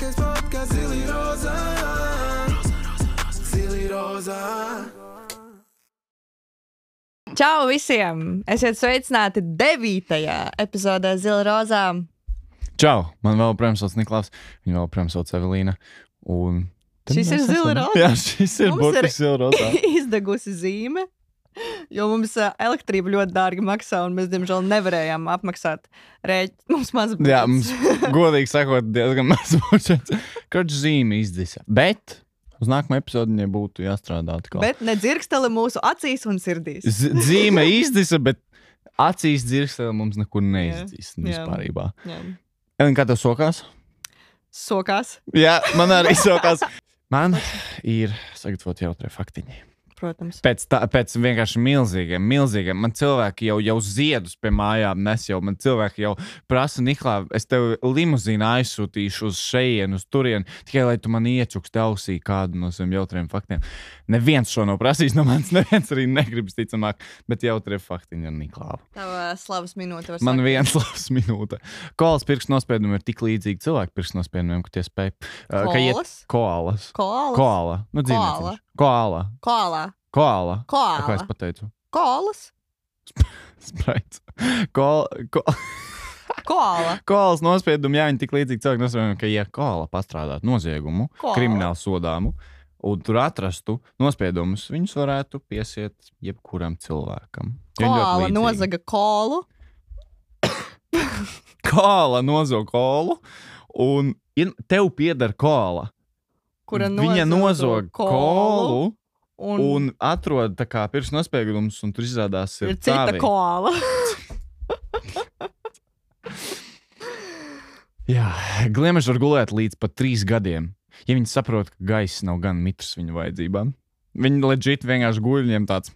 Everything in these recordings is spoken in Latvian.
Mīļākais podkāsts, zili rozā. Zili rozā. Čau visiem! Esiet sveicināti 9. epizodē Zila Rozā. Čau! Man vēl, protams, sauc Niklaus. Viņa vēl, protams, sauc Evelīna. Un Šis ir Zila roza? Jā, šis ir Mums ir- burtiski zila rozā. Izdegusi zīme, jo mums elektrība ļoti dārgi maksā, un mēs, diemžēl, nevarējām apmaksāt rēķinu. Mums maz Jā, budžets. mums, godīgi sakot, diezgan maz budžets. Kurš zīme izdisa. Bet uz nākamo epizodi viņai būtu jāstrādā atkal. Bet nedzirksteli mūsu acīs un sirdīs. Z zīme izdisa, bet acīs dzirkstēli mums nekur neizdīs. jā. Jā. Elin, kā tev sokās? Sokās, Jā, man arī sokās. Man ir sagatavot jautrie faktiņi. Protams. Pēc, tā, pēc vienkārši milzīgiem, milzīgiem. Man cilvēki jau, jau ziedus pie mājām nes, jau man cilvēki jau prasa, Niklā, es tev limuzīnu aizsūtīšu uz šejienu, uz turieni, tikai lai tu man iečuksti ausī kādu no saviem jautriem faktiem. Neviens šo nav prasījis no manis, neviens arī negribas ticamāk, bet jautrie faktiņi ar Niklāvu. Tava slavas minūte. Man viens labs minūte. Koalas pirkstu nospiedumi ir tik līdzīgi cilvēku pirkstu nospiedumiem, ka tie spēj. Uh, ka iet Koalas? koalas. Koalas? Koala. Nu, Koala. Koala. Koala. Koala. Koala. Kā es pateicu? Koalas. Spraits. Ko, ko, Koala. koalas nospiedumi, jā, viņi tik līdzīgi cilvēki nospiedumi, ka, ja koala pastrādātu noziegumu, Koala. kriminālu sodāmu, un tur atrastu nospiedumus, viņus varētu piesiet jebkuram cilvēkam. Koala nozaga kolu. Koala nozaga kolu, un tev pieder koala. Kura Viņa nozog kolu. un, Un atrod tā kā pirkstu nospiedumus, un tur izrādās, ir, ir cita tavi. koala. Jā, gliemeži var gulēt līdz pat trīs gadiem. Ja viņi saprot, ka gaiss nav gan mitrs viņu vajadzībām, viņi leģit vienkārši guļ viņiem tāds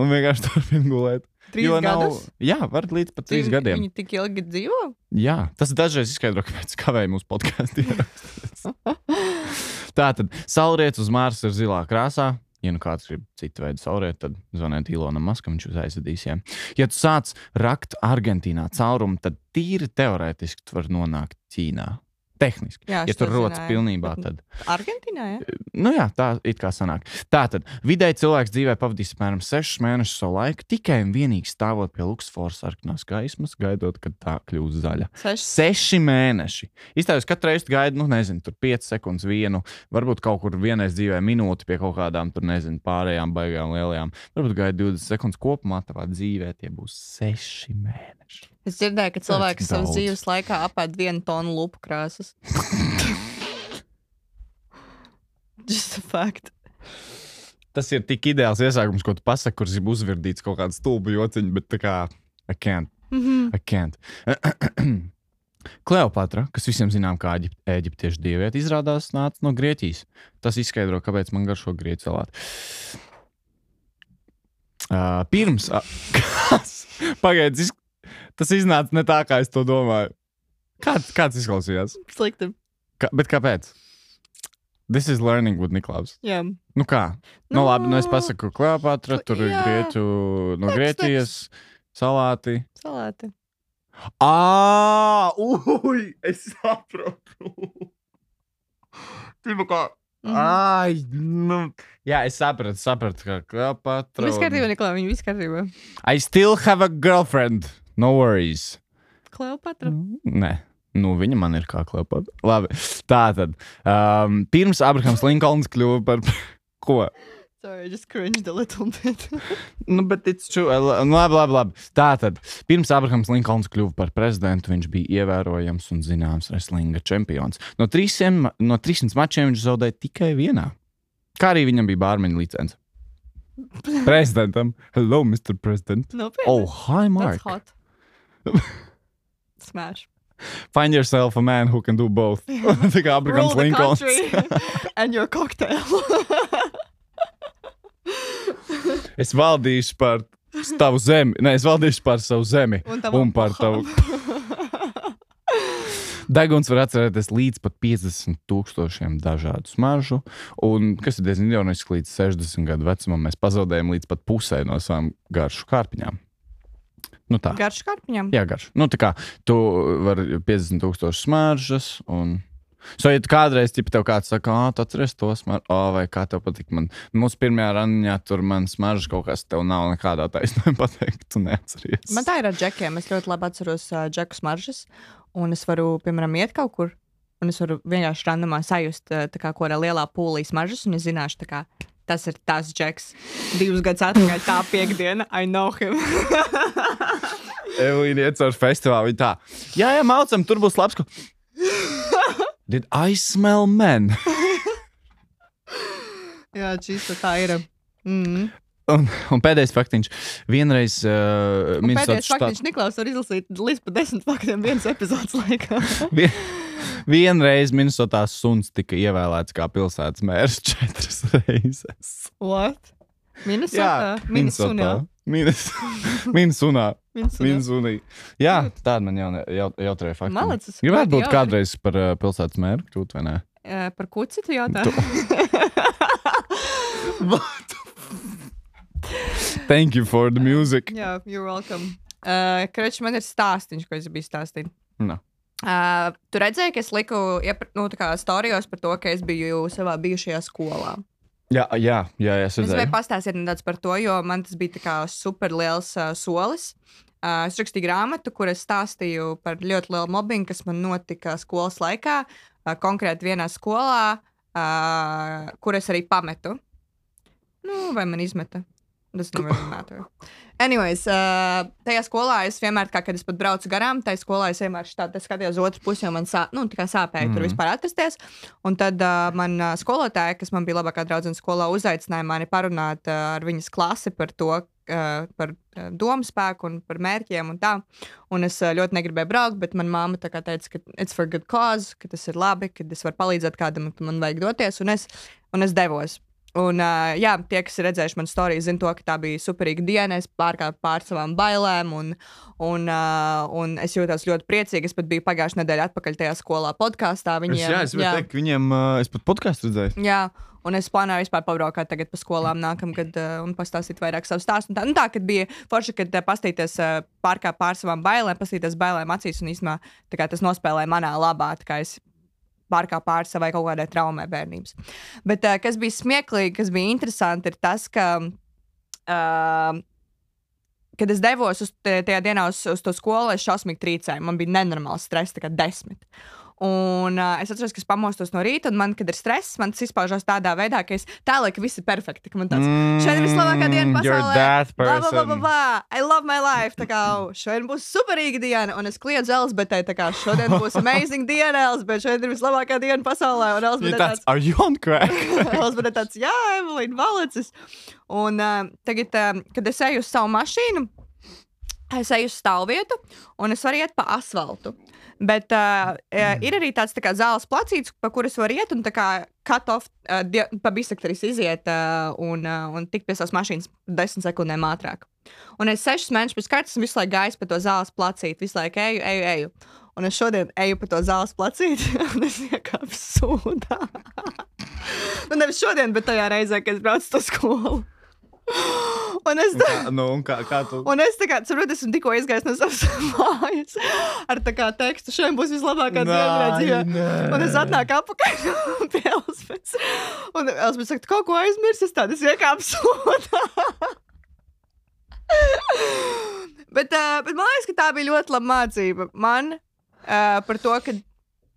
un vienkārši turpina gulēt. Trīs Jo nav- gadus. Jā, var līdz pat trīs Viņi- gadiem. Viņi tik ilgi dzīvo. Jā, tas dažreiz izskaidro, kāpēc kavēja mūsu podkāstu ierakstīt. Tā tad saulrietis uz Mārsa ir zilā krāsā. Ja nu kāds grib citu veidu saulrieti, tad zvaniet Ilonam Maskam, viņš jūs aizvedīs. Ja, ja tu sāc rakt Argentīnā caurumu, tad tīri teorētiski tu vari nonākt Ķīnā. Tehniski. Jā, ja tur rodas pilnībā, tad Argentīnā, ja? Nu jā, tā it kā sanāk. Tātad, vidēji cilvēks dzīvē pavadīs apmēram 6 mēnešus savu laiku tikai un vienīgi stāvot pie Luksforas sarkanās gaismas, gaidot, kad tā kļūs zaļa. Seši. Seši mēneši. Izstāvis, ka katru reizi gaidu, nu, nezinu, tur 5 sekundes vienu, varbūt kaut kur vienreiz dzīvē minūti pie kaut kādām, tur, nezinu, pārējām baigām lielajām. Varbūt gaidu 20 sekundes kopumā, tavā dzīvē tie būs 6 mēneši. Es dzirdēju, ka cilvēks savas dzīves laikā apēd vienu tonu lupu krāsas. Just a fact. Tas ir tik ideāls iesākums, ko tu pasaki, kurš ir uzvirdīts kaut kāda stulba jociņa, bet tā kā I can't. Mhm. I can't. Kleopatra, kas visiem zinām, kā Eģip eģiptiešu dieviete, izrādās nāca no Grieķijas. Tas izskaidro, kāpēc man garšo grieķu salātu. Uh, pirms, uh, pagaidiet. Tas iznāca ne tā, kā es to domāju. Kāds, kāds izklausījās? Slikti. Kā, bet kāpēc? This is learning with Niklaus. Jā. Nu kā? Nu, Nu, labi, nu es pasaku, Kleopatra, tur ir grieķu, no Teksts, Grieķijas salāti. Salāti. Ah, ui, es saprotu. Tipa kā. Mhm. Ai, nu. Jā, es sapratu, sapratu, ka Kleopatra. Viss kārtībā, Niklā, viņa viss kārtībā. I still have a girlfriend. No worries. Kleopatra. Nē. Nu, viņa man ir kā Kleopatra. Labi, tā tad. Um, pirms Abrahams Linkolns kļuva par. Ko? Sorry, I just cringed a little bit. Nu, bet it's true. Nu, Labi, labi, labi. Tā tad, pirms Abrahams Linkolns kļuva par prezidentu, viņš bija ievērojams un zināms wrestlinga čempions. No 300, no 300 mačiem viņš zaudēja tikai vienā. Kā arī viņam bija bārmeņa licence. Prezidentam. Hello, Mr. President. Nopietni. Oh, hi, That's Mark. hot. Smash. Find yourself a man who can do both. Tā kā the Linkolns. and your cocktail. Es valdīšu par tavu zemi. Nē, es valdīšu par savu zemi. Un un par tavu. Deguns var atcerēties līdz pat 50 tūkstošiem dažādu smaržu, un kas ir diezgan ironiski, līdz 60 gadu vecumam mēs pazaudējam līdz pat pusē no savām garšu kārpiņām. Nu tā. Garš kārpiņam. Jā, garš. Nu, tā kā tu vari 50 tūkstoši smaržas, un So, ja kādreiz tipi, tev kāds saka, ah, tu atceries to smaržu, oh, vai kā tev patīk. Man, mūsu pirmajā randiņā tur man smarža kaut kas, tev nav nekādā taisnība pateikt, tu neatceries. Man tā ir ar džekiem. Es ļoti labi atceros uh, džeku smaržas. Un es varu, piemēram, iet kaut kur. Un es varu vienkārši randomā sajust, uh, kā kādā lielā pūlī smaržas. Un es zināšu, kā tas ir tas džeks. Divus gadus atpakaļ tā piekdiena. I know him. Evelīna iet caur festivālu. Viņa tā, jā, jā, maucam, tur būs labs. Ko... Did I smell men? Jā, šis tā ir. Mm. un, un pēdējais faktiņš. Vienreiz uh, Minnesotas Pēdējais štatā. faktiņš Niklaus var izlasīt līdz pat desmit faktiem vienas epizodes laikā. Vien, vienreiz Minnesotās suns tika ievēlēts kā pilsētas mērs četras reizes. What? Minnesota? Minnesota. Minnes- Minnesunā. Minnesota. Minnesunī. Jā, tāda man jau, jau, jautrie fakti. Malacis. Gribētu būt jautri. kādreiz par uh, pilsētas mēru kļūt, vai ne? Eh, Par ko citu jautā? Thank you for the music. Jā, you're welcome. Uh, Kračs, man ir stāstīns, ko es biju stāstījis. No. Uh, tu redzēji, ka es liku iepr- nu, storijos par to, ka es biju savā bijušajā skolā. Jā, jā, jā, jā es Es gribēju redzēju. pastāstīt nedaudz par to, jo man tas bija super liels uh, solis. Uh, es rakstīju grāmatu, kur es stāstīju par ļoti lielu mobbingu, kas man notika skolas laikā, uh, konkrēti vienā skolā, uh, kur es arī pametu. Nu, vai man izmeta? Tas really matter. Anyways, uh, tajā skolā es vienmēr, kā, kad es pat braucu garām, tajā skolā es vienmēr štādu, es skatījos otru pusi, jo man sā, nu, sāpēja mm. tur Mhm. vispār atrasties. Un tad uh, man uh, skolotāja, kas man bija labākā draudzene skolā, uzaicināja mani parunāt uh, ar viņas klasi par to, uh, par uh, domu spēku un par mērķiem un tā. Un es uh, ļoti negribēju braukt, bet manā māte teica, ka it's for good cause, ka tas ir labi, ka es varu palīdzēt kādam, ka man vajag doties. Un es, un es devos. Un, uh, jā, tie, kas ir redzējuši manu storiju, zina to, ka tā bija superīga diena. Es pārkāpu pār savām bailēm, un, un, uh, un es jūtos ļoti priecīgi. Es pat biju pagājušajā nedēļā atpakaļ tajā skolā podkāstā. Es, Viņiem, jā, es gribēju teikt, viņiem, uh, es pat podkāstu redzēju. Jā, un es plānoju vispār pabraukāt tagad pa skolām nākamgad uh, un pastāstīt vairāk savu stāstu. Un Tā, nu, tā kad bija forši, kad uh, pastīties uh, pārkāpt pār savām bailēm, pastīties bailēm acīs un īstenībā tā kā tas nospēlēja manā labā. tā kā es Pārkāpju pāri savai kaut kādai traumai bērnības. Bet uh, kas bija smieklīgi, kas bija interesanti, ir tas, ka uh, kad es devos uz tajā dienā uz, uz to skolu, es šausmīgi trīcēju. Man bija nenormāls stress, kā desmit. Un uh, es atceros, ka es pamostos no rīta, un man, kad ir stress, man tas izpaužās tādā veidā, ka es ka viss ir perfekti. Man tāds - šodien ir vislabākā diena Mm, pasaulē. Bla, bla, bla, bla, bla. I love my life. Tā kā "Oh, šodien būs superīga diena, un es kliedzu Elzbetē, tā kā šodien būs amazing diena, Elzbete. Šodien ir vislabākā diena pasaulē. Un Ja Elzbete tāds, are you on crack? Elzbete tāds, jā, Evelīna Valicis. Un uh, tagad, uh, kad es eju uz savu mašīnu, es eju uz stāvvietu, un es varu iet pa asfaltu. Bet uh, mm. ir arī tāds tā kā zāles placīts, pa kuras var iet un tā kā cut off, uh, pa bisektoris iziet uh, un, uh, un tikt pie savas mašīnas desmit sekundēm ātrāk. Un es sešus mēnešus pēc kārtas visu laiku gājis pa to zāles placīti, visu laiku eju, eju, eju. Un es šodien eju pa to zāles placīti, un es iekāpu sūdā. nu, nevis šodien, bet tajā reizē, kad es braucu uz to skolu. Un es, tā, Kā- nu, kā, kā tu? un es tā kā, saprotu, esmu tikko izgājis no savas mājas ar tā kā tekstu, šodien būs vislabākā diena dzīvē. Un es atnāku atpakaļ pie Elspējas. Un Elspēja saka, "Tu kaut ko aizmirsis, es iekāpu sodā. bet, uh, bet man liekas, ka tā bija ļoti laba mācība. Man uh, par to, ka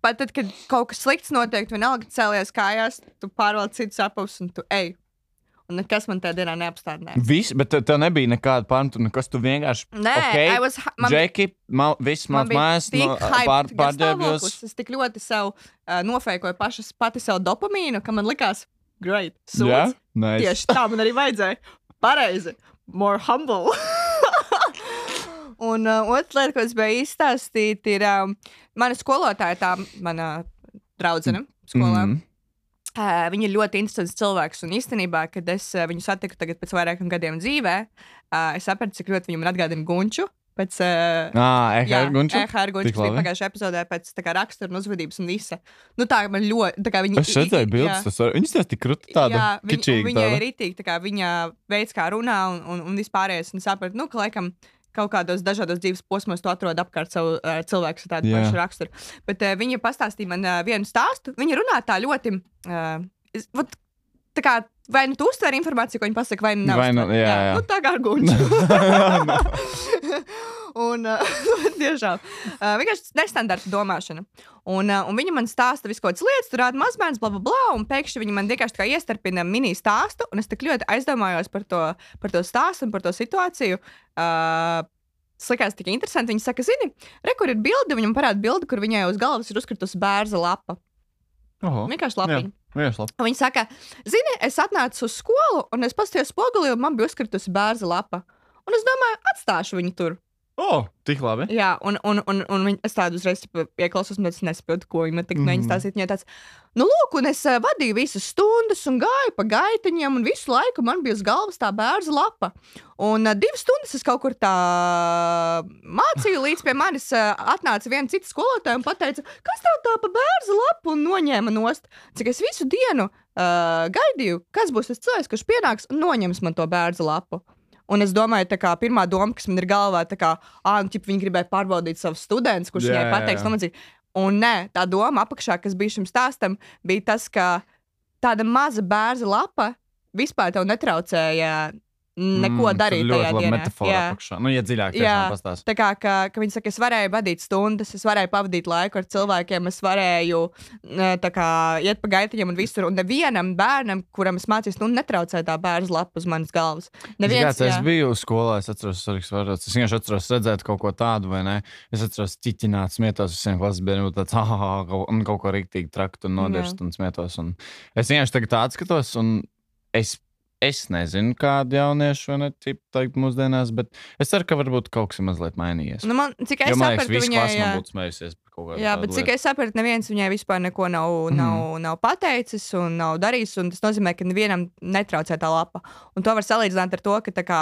pat tad, kad kaut kas slikts notiek, tu vienalga cēlies kājās, tu pārvaldi citus apavus un tu ej. Un nekas man tajā dienā neapstādināja. Viss, bet tev- nebija nekāda pārmetu, nekas tu vienkārši. Nē, okay, was, man, Džeki, mal, viss man mans mājas, no, pār, pārģērbjos. Es tik ļoti sev uh, nofēkoju pašas, pati sev dopamīnu, ka man likās, great, sūds. Jā, nice. Tieši tā man arī vajadzēja. Pareizi, more humble. Un uh, otra lieta, ko es gribēju izstāstīt, ir um, mana skolotāja, tā mana draudzene skolā. Mhm. Uh, viņa ir ļoti interesants cilvēks. Un īstenībā, kad es uh, viņu satiku tagad pēc vairākiem gadiem dzīvē, uh, es sapratu, cik ļoti viņa man atgādina Gunču. Pēc, uh, Ā, Jā, Ehēr Gunču. EHR Gunčs Tik bija pagājušajā epizodē pēc kā rakstura un uzvedības un visa. Nu tā man ļoti, tā kā viņa. Es redzēju bildes, tas var, viņas tas tik krūti tāda. Jā, viņa, kičīga viņa tāda. ir rītīga, tā kā viņa veids, kā runā un, un, un vispārējais. Un sapratu, nu, ka laikam kaut kādos dažādos dzīves posmos tu atrod apkārt savu uh, cilvēku ar tādu Jā. pašu raksturu. Bet uh, viņa pastāstīja man uh, vienu stāstu. Viņa runā tā ļoti. Uh, es- vot, tā kā, vai nu tu uztver informāciju, ko viņa pasaka, vai nu. Vai nu- tā kā ar guņu. un, uh, tiešām, vienkārši nestandarta domāšana. Un, un viņa man stāsta visu kaut kādas lietas, tur rāda mazbērns, bla, bla, bla. Un pēkšņi viņa man vienkārši iestarpina mini stāstu. Un es tik ļoti aizdomājos par to, par to stāstu un par to situāciju. Uh, likās tik interesanti. Viņa saka, zini, re, kur ir bilde. Viņam parāda bildi, kur viņai uz galvas ir uzkritusi bērza lapa. Oho. Vienkārši lapiņa. Un Viņa saka, zini, es atnācu uz skolu, un es paskatījos spogulī, un man bija uzkritusi bērza lapa. Un es domāju, atstāšu viņu tur. O, tik labi. Jā, un, un, un, un viņa, es tādu uzreiz ieklausos, un es nesaprotu, ko viņa tagad Mhm. mēģina stāstīt. Viņa tāds, nu, lūk, un es uh, vadīju visas stundas, un gāju pa gaitiņiem, un visu laiku man bija uz galvas tā bērza lapa. Un uh, divas stundas es kaut kur tā mācīju, līdz pie manis uh, atnāca viena cita skolotāja un teica, kas tev tā pa bērza lapu un noņēma nost. Cik es visu dienu uh, gaidīju, kas būs tas cilvēks, kurš pienāks un noņems man to bērza lapu. Un es domāju, tā kā pirmā doma, kas man ir galvā, kā, ah, nu, ķip, viņi gribēja pārbaudīt savus studentus, kurš Jā, viņai pateiks, jā. nomācīt. Un nē, tā doma apakšā, kas bija šim stāstam, bija tas, ka tāda maza bērza lapa vispār netraucēja neko mm, darīt. Ļoti tajā labi dienā. metāfora Jā. Nu, ja dziļāk Jā. pastāst. Tā kā ka, ka viņi saka, es varēju vadīt stundas, es varēju pavadīt laiku ar cilvēkiem, es varēju eh, tā kā, iet pa gaitiņiem un visur. Un nevienam bērnam, kuram es mācījos, nu, netraucēja tā bērns lapa uz manas galvas. Neviens, es jā. biju skolā, es atceros, svarīgs vārds. Es vienkārši atceros redzēt kaut ko tādu, vai ne? Es atceros, ķiķināt, smietos visiem klases bērniem, tāds, ah, ah, un kaut ko rīktīgi trakt un nodirst un smietos. Un es vienkārši tagad tā atskatos, un es, es nezinu, kāda jaunieša vai ne, tipa, teikt mūsdienās, bet es ceru, ka varbūt kaut kas ir mazliet mainījies. Nu, man, cik es Jo man liekas, sapratu, visi viņai, klasi jā, man būtu smējusies par kaut kādu jā, bet cik es sapratu, neviens viņai vispār neko nav, Mhm. nav, nav pateicis un nav darījis. Un tas nozīmē, ka nevienam netraucē tā lapa. Un to var salīdzināt ar to, ka tā kā,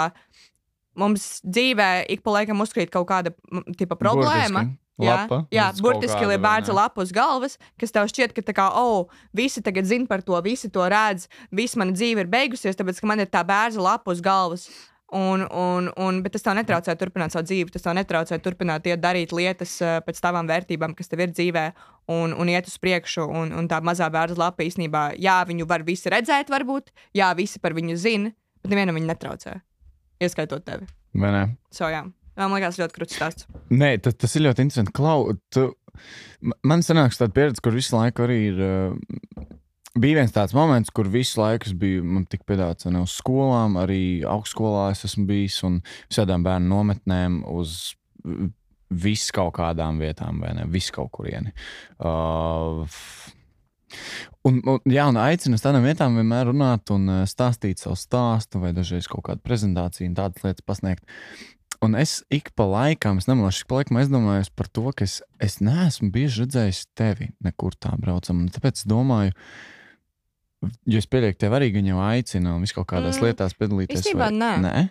mums dzīvē ik pa laikam uzkrīt kaut kāda m, tipa problēma. Burtiski. Jā, Lapa, jā kaut burtiski kāda, bērns lapa uz galvas, kas tev šķiet, ka tā kā, oh, visi tagad zina par to, visi to redz, visa mana dzīve ir beigusies, tāpēc, ka man ir tā bērna lapa uz galvas. Un, un, un, bet tas tev netraucē turpināt savu dzīvi, tas tev netraucē turpināt iet darīt lietas uh, pēc tavām vērtībām, kas tev ir dzīvē, un, un iet uz priekšu. Un, un tā mazā bērna lapa īstenībā, jā, viņu var visi redzēt, varbūt, jā, visi par viņu zina, bet nevienam viņa netraucē. Ieskaitot tevi. Vai ne? So, jā. Man liekas, ļoti krūtis stāsts. Nē, tas, tas ir ļoti interesanti. Klau, tu, man sanāks tāda pieredze, kur visu laiku arī ir. Uh, bija viens tāds moments, kur visu laiku es biju, man tika piedāvāts uz skolām, arī augstskolā es esmu bijis un visādām bērnu nometnēm uz vis kaut kādām vietām, vai ne? Visu kaut kurieni. Uh, Un, un, jā, un aicinu uz tādām vietām vienmēr runāt un stāstīt savu stāstu, vai dažreiz kaut kādu prezentāciju un tādas lietas pasniegt. Un es ik pa laikam, es nemanāšu, ik pa laikam aizdomājos par to, ka es, es neesmu bieži redzējis tevi nekur tā braucam. Un tāpēc es domāju, jo es pieļauju, ka tev arī gan jau aicina un vis kaut kādās Mm, lietās piedalīties. īstenībā nē. nē?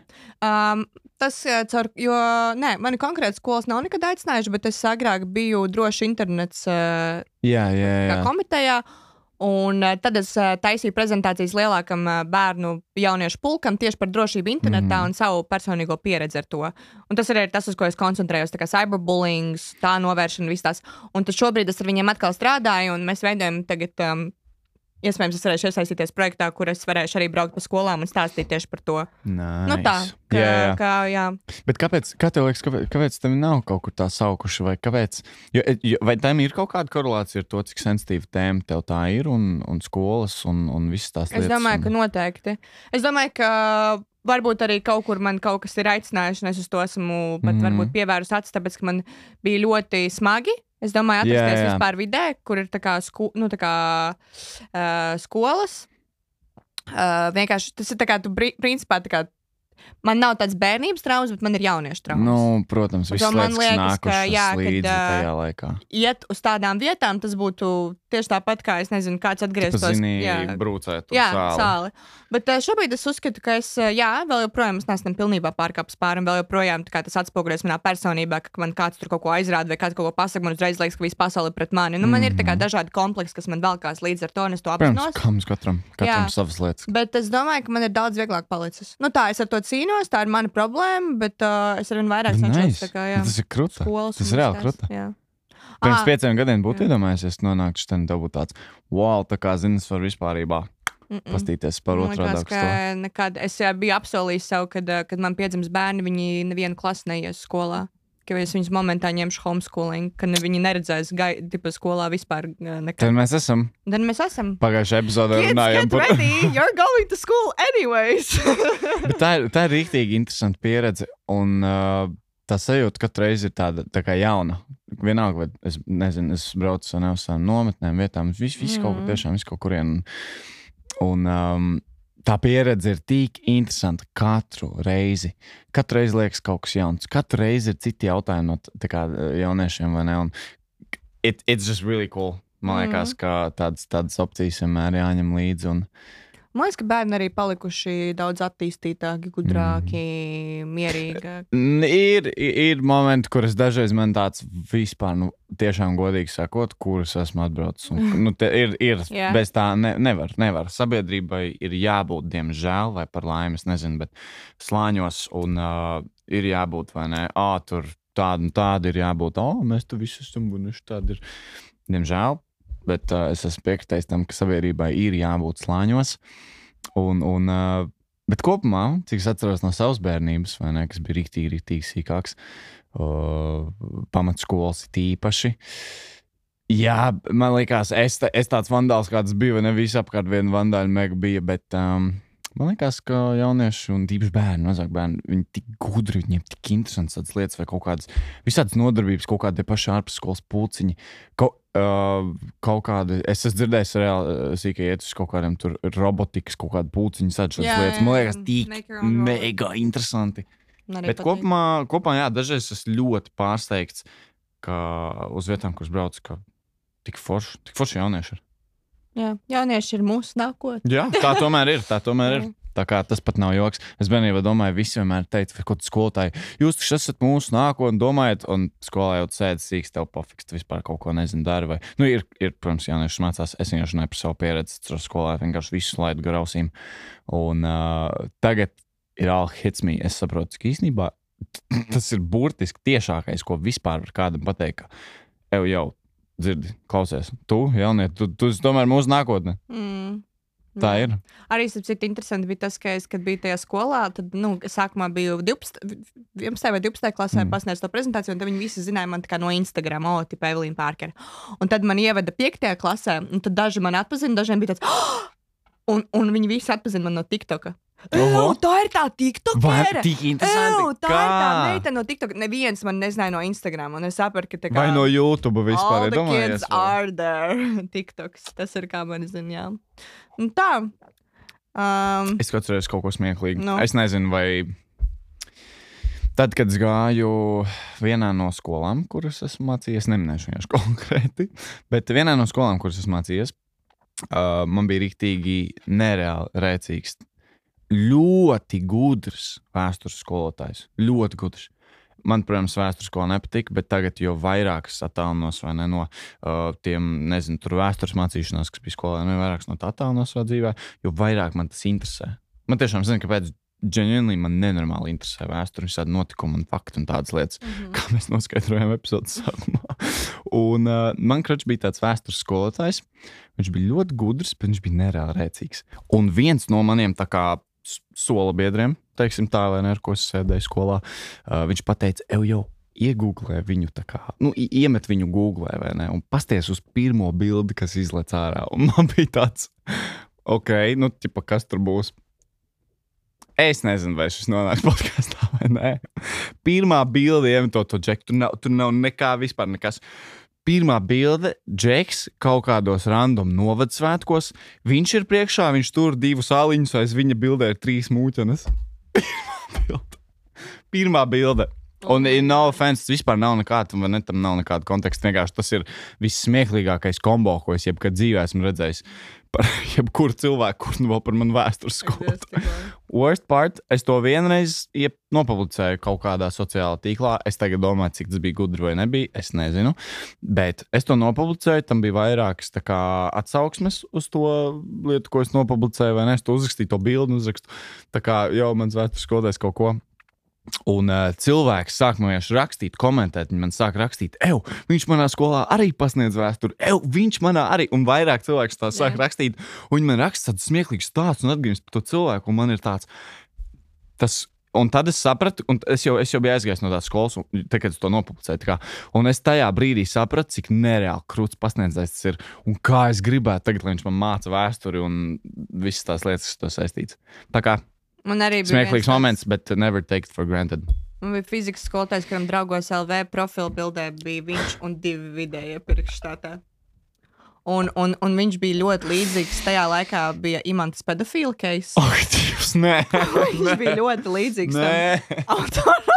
Um, tas, caur, jo, nē, mani konkrēti skolas nav nekad aicinājuši, bet es agrāk biju droši internets uh, Jā, jā, jā. komitejā. Un uh, tad es uh, taisīju prezentācijas lielākam uh, bērnu jauniešu pulkam tieši par drošību internetā mm. un savu personīgo pieredzi ar to. Un tas arī ir tas, uz ko es koncentrējos. Tā kā cyberbullying, tā novēršana, viss tās. Un tad šobrīd es ar viņiem atkal strādāju, un mēs veidojam tagad. Um, Iespējams, es varēšu iesaistīties projektā, kur es varēšu arī braukt pa skolām un stāstīt tieši par to. Nice. Nu, tā, ka, jā, jā. Kā, jā. Bet kāpēc, kā tev liekas, kāpēc, kāpēc tev nav kaut kur tā saukuši? Vai, kāpēc, jo, jo, vai tam ir kaut kāda korelācija ar to, cik sensitīva tēma tev tā ir un, un skolas un, un visas tās lietas? Es domāju, ka un... noteikti. Es domāju, ka varbūt arī kaut kur man kaut kas ir aicinājuši, un es uz to esmu pat Mhm. varbūt pievērus acis, tāpēc ka man bija ļoti smagi. Es domāju, Jā, atrasties jā. vispār vidē, kur ir tā kā, sku, nu, tā kā uh, skolas. Uh, vienkārši tas ir tā kā, tu, principā, tā kā, man nav tāds bērnības traumas, bet man ir jauniešu traumas. Nu, protams, to man liekas, ka, jā, kad, tajā laikā. Iet uz tādām vietām, tas būtu tieši tāpat, kā es nezinu, kāds atgrieztos. zini, jā, brūcēt uz Jā, sāli. sāli. Bet šobrīd es uzskatu, ka es, jā, vēl joprojām es neesmu pilnībā pārkāpis pāri, un vēl joprojām tas atspoguļojas manā personībā, ka man kāds tur kaut ko aizrāda vai kāds kaut ko pasaka, man uzreiz liekas, ka viss pasaule ir pret mani. Nu, man ir tā kā Mhm. dažādi kompleksi, kas man velkās līdz ar to, un es to Protams, apzinos. mums katram, katram Jā. savas lietas. Bet es domāju, ka man ir daudz vieglāk palicis. Nu, tā es ar to cīnos, tā ir mana problēma, bet uh, es arvien vairāk Nice. cenšos. tā Kā, jā, Tas ir skolas Tas un ir reāli jā. Pirms Ā, pieciem gadiem būtu iedomājies, es nonāktu šeit, tev būtu tāds, wow, tā kā zini, es varu vispārībā mm-mm. pastīties par otru ka nekad, es biju apsolījis sev, kad, kad man piedzims bērni, viņi nevienu klasi neies skolā. Ka es viņus momentā ņemšu homeschooling, ka ne, viņi neredzēs tipa, skolā vispār uh, nekad. Tad mēs esam Tad mēs esam. pagājušajā epizodē runājām par ready, you're going to school anyways. Tā ir, tā ir rīktīgi interesanta pieredze. Un uh, tā sajūta katru reizi ir tāda tā kā jauna. Vienalga, vai es nezinu, es braucu uz tādām nometnēm, vietām, viss vis kaut kur Mm. tiešām, viss kaut kurien. Un um, tā pieredze ir tik interesanta katru reizi. Katru reizi liekas kaut kas jauns. Katru reizi ir citi jautājumi no kā, jauniešiem, vai ne? Un it, it's just really cool. Man Mm. liekas, ka tādas, tādas opcijas vienmēr jāņem līdzi. Un, Man liekas, ka bērni arī palikuši daudz attīstītāki, gudrāki, Mm. mierīgāki. Ir, ir momenti, kuras dažreiz man tāds vispār, nu, tiešām godīgi sakot, kurus esmu atbraucis. Un, nu, ir, ir Jā. bez tā ne, nevar, nevar. Sabiedrībai ir jābūt, diemžēl, vai par laimi, es nezinu, bet slāņos un uh, ir jābūt, vai ne, ā, tur tāda un tāda ir jābūt, o, mēs tu visi esam bunuši, tāda ir. Diemžēl, bet uh, es esmu piekritais tam, ka sabiedrībai ir jābūt slāņos. Un, un, uh, bet kopumā, cik es atceros no savas bērnības, ne, kas bija rīktīgi, rīktīgi sīkāks, uh, pamatskolas ir īpaši. Jā, man liekas, es, es tāds vandāls, kāds biju, ne visapkārt viena vandāļa mega bija, bet um, man liekas, ka jaunieši un tīpaši bērni, mazāk bērni, viņi tik gudri, viņiem tik interesants tādas lietas vai kaut kādas visādas nodarbības, kaut kādi paši ārpusskolas pulciņi. Kaut, uh, kaut kāda, es esmu dzirdējis, reāli sīkā iet uz kaut kādiem tur robotikas, kaut pulciņu, tādas Jā, lietas. Man liekas, tik mega interesanti. Bet patīk. kopumā, kopumā, jā, dažreiz esmu ļoti pārsteigts, ka uz vietām, kuras braucu, ka tik forši, tik forši jaunieši ir. Jā, jaunieši ir mūsu nākotne. Jā, tā tomēr ir. Tā tomēr ir. Tā kā tas pat nav joks. Es bērnībā domāju, visi vienmēr teica, ka skolotāji, jūs taču esat mūsu nākotnē, domājat, un skolā jau sēž sīks, tev pofiks, tu vispār kaut ko nezini, dari. Vai... Nu, ir, ir, protams, jaunieši mācās, es vienkārši runāju par savu pieredzi, tur skolā vienkārši visu laidu garausīm. Un uh, tagad ir all hits me. Es saprotu, ka īstenībā tas ir burtiski tiešākais, ko vispār var kādam pateikt. ka, Ev jau, dzirdi, klausies, tu, jaunieci, tu, tu esi tomēr mūsu nākotne. Mm. Tā Jā. ir. Arī cits interesanti bija tas, ka es, kad biju tajā skolā, tad, nu, sākumā biju 12, 11. vai 12. klasē, Mm. pasniedzu to prezentāciju, un tad viņi visi zināja man no Instagram, o, tipa Evelīna Pārkera. Un tad man ieveda 5. klasē, un tad daži man atpazina, dažiem bija tāds, oh! un, un viņi visi atpazina man no TikToka. Ew, tā ir tā TikTok. Vai tik? Ew, tā ir tā Kā? meitene no TikTok. Neviens man nezināja no Instagram, un es sapratu, ka tā kā. Vai no YouTube vispār? are there. TikToks. Tas ir kā man zina, jā. Un tā. Um, Es katru reizi kaut ko smieklīgu. Nu. Es nezinu, vai. Tad, kad es gāju vienā no skolām, kuras esmu mācījies, neminēšu vienkārši konkrēti, bet vienā no skolām, kuras esmu mācījies, uh, man bija rīktīgi nereāli rēcīgs, ļoti gudrs vēstures skolotājs. Ļoti gudrs. Man, protams, vēstures skolā nepatika, bet tagad jau vairāk es attālinos vai ne, no uh, tiem, nezinu, tur vēstures mācīšanās, kas bija skolā, no vairāk no tā attālinos savā dzīvē, jo vairāk man tas interesē. Man tiešām zina, kāpēc. Ģenerāli man nenormāli interesē vēsture, visādi notikumi un fakti un tādas lietas, mhm. kā mēs noskaidrojām epizodes sākumā. Un uh, man kračs bija tāds vēstures skolotājs. Viņš bija ļoti gudrs, bet viņš bija nereāli rēcīgs. Un viens no maniem tā kā sola biedriem, teiksim tā, vai ne, ar ko es sēdēju skolā, uh, viņš teica, ej, jau iegūlē viņu, kā, nu, iemet viņu googlē, vai ne, un pasties uz pirmo bildi, kas izlec ārā. Un man bija tāds, ok, nu, tipa, kas tur būs. Es nezinu, vai šis nonāks podkāstā vai nē. Pirmā bilde, iemet to, to džeku, tur nav, tur nav nekā vispār. Nekas. Pirmā bilde, Džeks kaut kādos random novadasvētkos. Viņš ir priekšā, viņš tur divus aliņus, aiz viņa bildē ir trīs mūķenes. Pirmā bilde. Un, eh, no offense, tas vispār nav nekāda, ne, tam nav nekāda konteksta. Vienkārši tas ir vissmieklīgākais kombo, ko es jebkad dzīvē esmu redzējis. Par jebkuru cilvēku, kurš nu vēl par manu vēstures skolu. Worst part, es to vienreiz nopublicēju kaut kādā sociālā tīklā. Es tagad domāju, cik tas bija gudri vai nebija. Es nezinu. Bet es to nopublicēju. Tam bija vairākas kā, atsauksmes uz to lietu, ko es nopublicēju. Vai ne? Es to uzrakstīju, to bildi uzrakstu. Tā kā jau mans vēstures skolotājs kaut ko. Un uh, cilvēks sāk man vienkārši rakstīt, komentēt. Viņi man sāk rakstīt, ej, viņš manā skolā arī pasniedz vēsturi, ej, viņš manā arī. Un vairāk cilvēku tā sāk Jā. rakstīt. Un viņi man raksta tādu smieklīgu stāstu un atgādājums par to cilvēku. Un man ir tāds, tas. Un tad es sapratu, un es jau, es jau biju aizgājis no tās skolas, un, te, kad es to nopublicēju. tā kā, Un es tajā brīdī sapratu, cik nereāli krūts pasniedzējs tas ir. Un kā es gribētu, tagad, lai viņš man māca vēsturi un visas tās lietas, kas to saistītas. Tā kā Man arī bija smieklīgs moments, bet never take it for granted. Man bija fizikas skolotājs, kuram draugos LV profila bildē bija viņš un divi vidējie pirkštātā. Un, un, un viņš bija ļoti līdzīgs. Tajā laikā bija imants pedofila case. Ak, Dievs, nē, Viņš bija ļoti līdzīgs tam nē. autoram.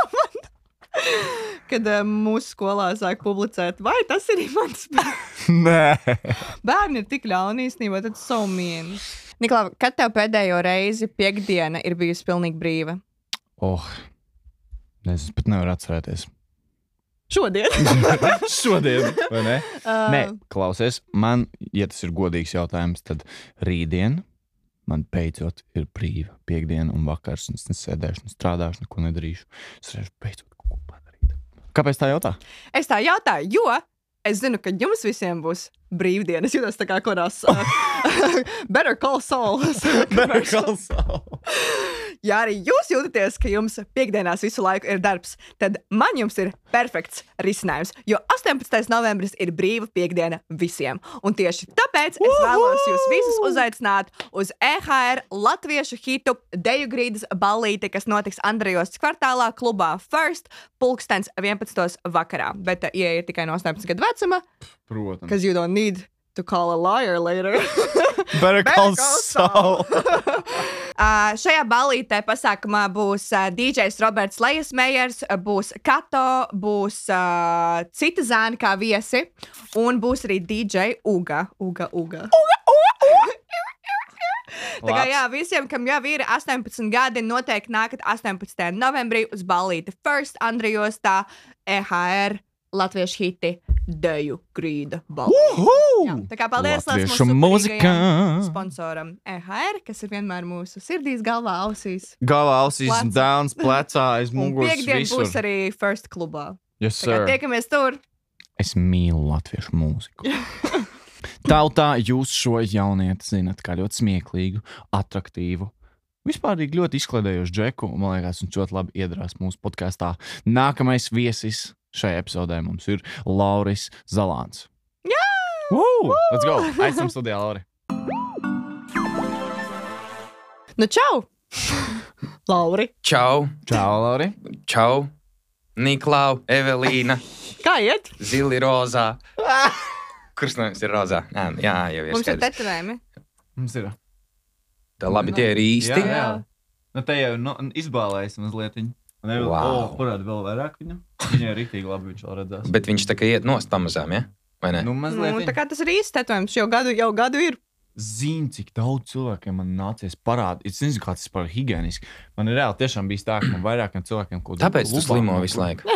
Kad uh, mūsu skolā sāk publicēt, vai tas ir imants. nē. Bērni ir tik ļauni īstenībā, tad savu mienu. Niklā, kad tev pēdējo reizi piekdiena ir bijusi pilnīgi brīva? Oh, nezinu, pat nevaru atcerēties. Šodien. Šodien, vai ne? Uh, Nē, klausies, man, ja tas ir godīgs jautājums, tad rītdien man beidzot ir brīva piekdiena un vakars. un Es nesēdēšu, nestrādāšu, neko nedarīšu. Es varēšu beidzot kaut ko padarīt. Kāpēc tā jautā? Es tā jautāju, jo es zinu, ka jums visiem būs brīvdienas. Es jūtos tā kā kurās uh, Better Call Saul. ja arī jūs jūtaties, ka jums piekdienās visu laiku ir darbs, tad man jums ir perfekts risinājums. Jo 18. novembris ir brīva piekdiena visiem. Un tieši tāpēc es vēlos jūs visus uzaicināt uz EHR Latviešu hitu Deju grīdas ballīti, kas notiks Andrejos kvartālā klubā First pulkstens 11. vakarā. Bet ieiet tikai no 18 gadu vecuma, Protams. because you don't need to call a liar later. Better call Saul. Uh, šajā balītē pasākumā būs uh, DJs Roberts Lejasmejers, uh, būs Kato, būs uh, cita zēna kā viesi, un būs arī DJ Uga. Uga, Uga. Tā kā jā, visiem, kam jau ir 18 gadi, noteikti nākat 18. novembrī uz balīti First Andrijostā EHR Latviešu hiti Deju grīda. Jā, tā kā paldies Latviešu mūsu mūzika. superīgajam sponsoram EHR, kas ir vienmēr mūsu sirdīs, galvā, ausīs. Galvā ausīs, Plecā. dēls, plecā, aiz muguras. piekdien visur. būs arī First klubā. Yes, Tā kā sir. tiekamies tur. Es mīlu latviešu mūziku. Tautā jūs šo jaunieti zinat kā ļoti smieklīgu, attraktīvu. Vispār ļoti izklaidējošu džeku, un man liekas, viņš ļoti labi iedarās mūsu podkāstā. Nākamais viesis šajā epizodē mums ir Lauris Zalants. Jā! Woo! Let's go! Aizsam studijā, Lauri! Nu, čau! Lauri, Čau, Čau, Lauri! čau, Niklau, Evelīna, kā iet? Zili rozā. Kurš no jums ir rozā? Jā, jā jau ir Mums ir skaidrs. tetovējumi. Mums ir. Tā labi, tie ir īsti. Jā, jā. Nu, te jau nu, izbālējas mazliet. Viņa. Un jau Wow. oh, parāda vēl vairāk viņu. Viņai ir rīktīgi labi, viņš vēl redzēs. Bet viņš tā kā iet nost pamazām, ja? Vai ne? Nu, Nu, mazliet. tā kā tas ir īsts tetovējums, jau gadu, jau gadu ir. Zinu, cik daudz cilvēkiem man nācies parādīt. Es nezinu, kāds tas par higiēniski. Man ir reāli tiešām bijis tā, ka man vairākiem cilvēkiem kaut kāda Tāpēc tu slimo visu laiku.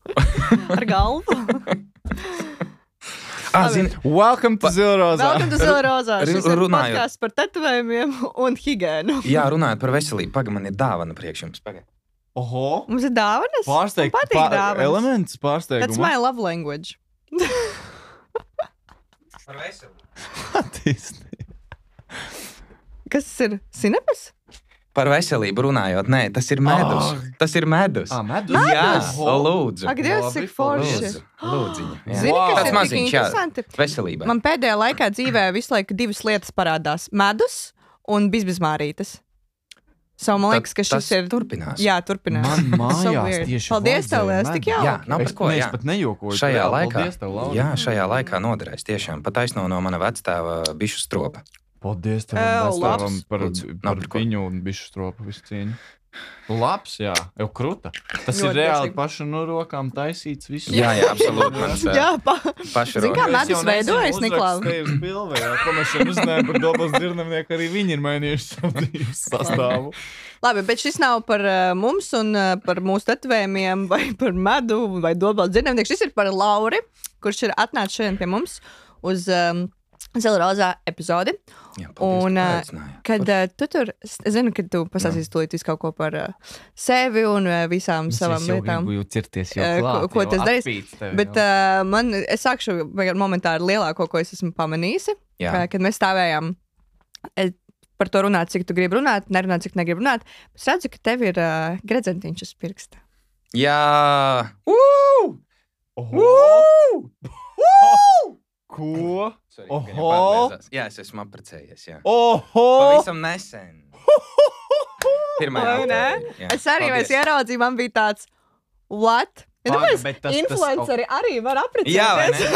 Ar galvu. Ah, zini, Welcome to Zilrozā. Welcome to Zilrozā. Runājot. par tetovējumiem un higiēnu. jā, runājot par veselību, pagaidi, man ir dāvana priekš jums. Pagaidi. Oho! Mums ir dāvanas. Pārsteigts. Man patīk dāvanas. Elements That's pārsteigts. my love language. Par veselību. Kas tas ir? Sinepes? Par veselību runājot, nē, tas ir medus. Ah. Tas ir medus. Ah, medus? Jā, Oho. lūdzu. Ak, Dievs, cik forši. Lūdzu. Zini, Wow. kas Tāds ir tik maziņš, jā. Veselībai. Man pēdējā laikā dzīvē visu laiku divas lietas parādās - medus un bizbizmārītes. So, man liekas, ka tas šis ir. turpinās. Jā, turpinās. Man mājās tieši Paldies tev, Lielas, tik jauki. Jā, nav par Es- ko, ne, jā. Es pat nejokoju. Šajā Reāli, laikā, Paldies tev, Laura. jā, šajā laikā noderēs tiešām pataisno no mana vectēva bišu stropa. Paldies tev labs. par, par par viņu un bišu stropu visu cieņu. Labs, jā, jau krūta. Tas Ļoti ir reāli garšīgi. pašu no rokām taisīts. Viss. Jā, jā, absolūti. Mans, Jā, pa, pašu Zini, kā medus veidojas, Niklā? Pilvē, jā, ko mēs šodien uzzinājām par dobas dirnavnieku, arī viņi ir mainījuši savu dzīves sastāvu. Labi, bet šis nav par uh, mums un uh, par mūsu tetovējumiem, vai par medu, vai dobālu dzirdamnieku. Šis ir par Lauri, kurš ir atnācis šodien pie mums uz um, Zelrozā epizodi. Jā, paldies, Un, ka uh. Kad uh, tu tur, es zinu, ka tu pastāstīsi tūlīt visu kaut ko par uh, sevi un uh, visām savām lietām. Jau cirties, Eh, ko- ko tas darīs? Bet uh, man, es sākšu ar momentāru lielāko, ko es esmu pamanījusi. Kā, kad mēs stāvējām es par to runāt, cik tu gribi runāt, nerunāt, cik negribi runāt. Es redzu, ka tev ir uh, gredzentiņš uz pirksta. Jā, Uu! Oho! Ko? Sorry, Oho! Jā, es esmu apprecējies. Jā. Oho! Pavisam nesen. Pirmā ne? Es arī es ieraudzīju, man bija tāds, what? Ja Paga, domāju, bet tas- tas- influenceri arī var apprecēties. Jā,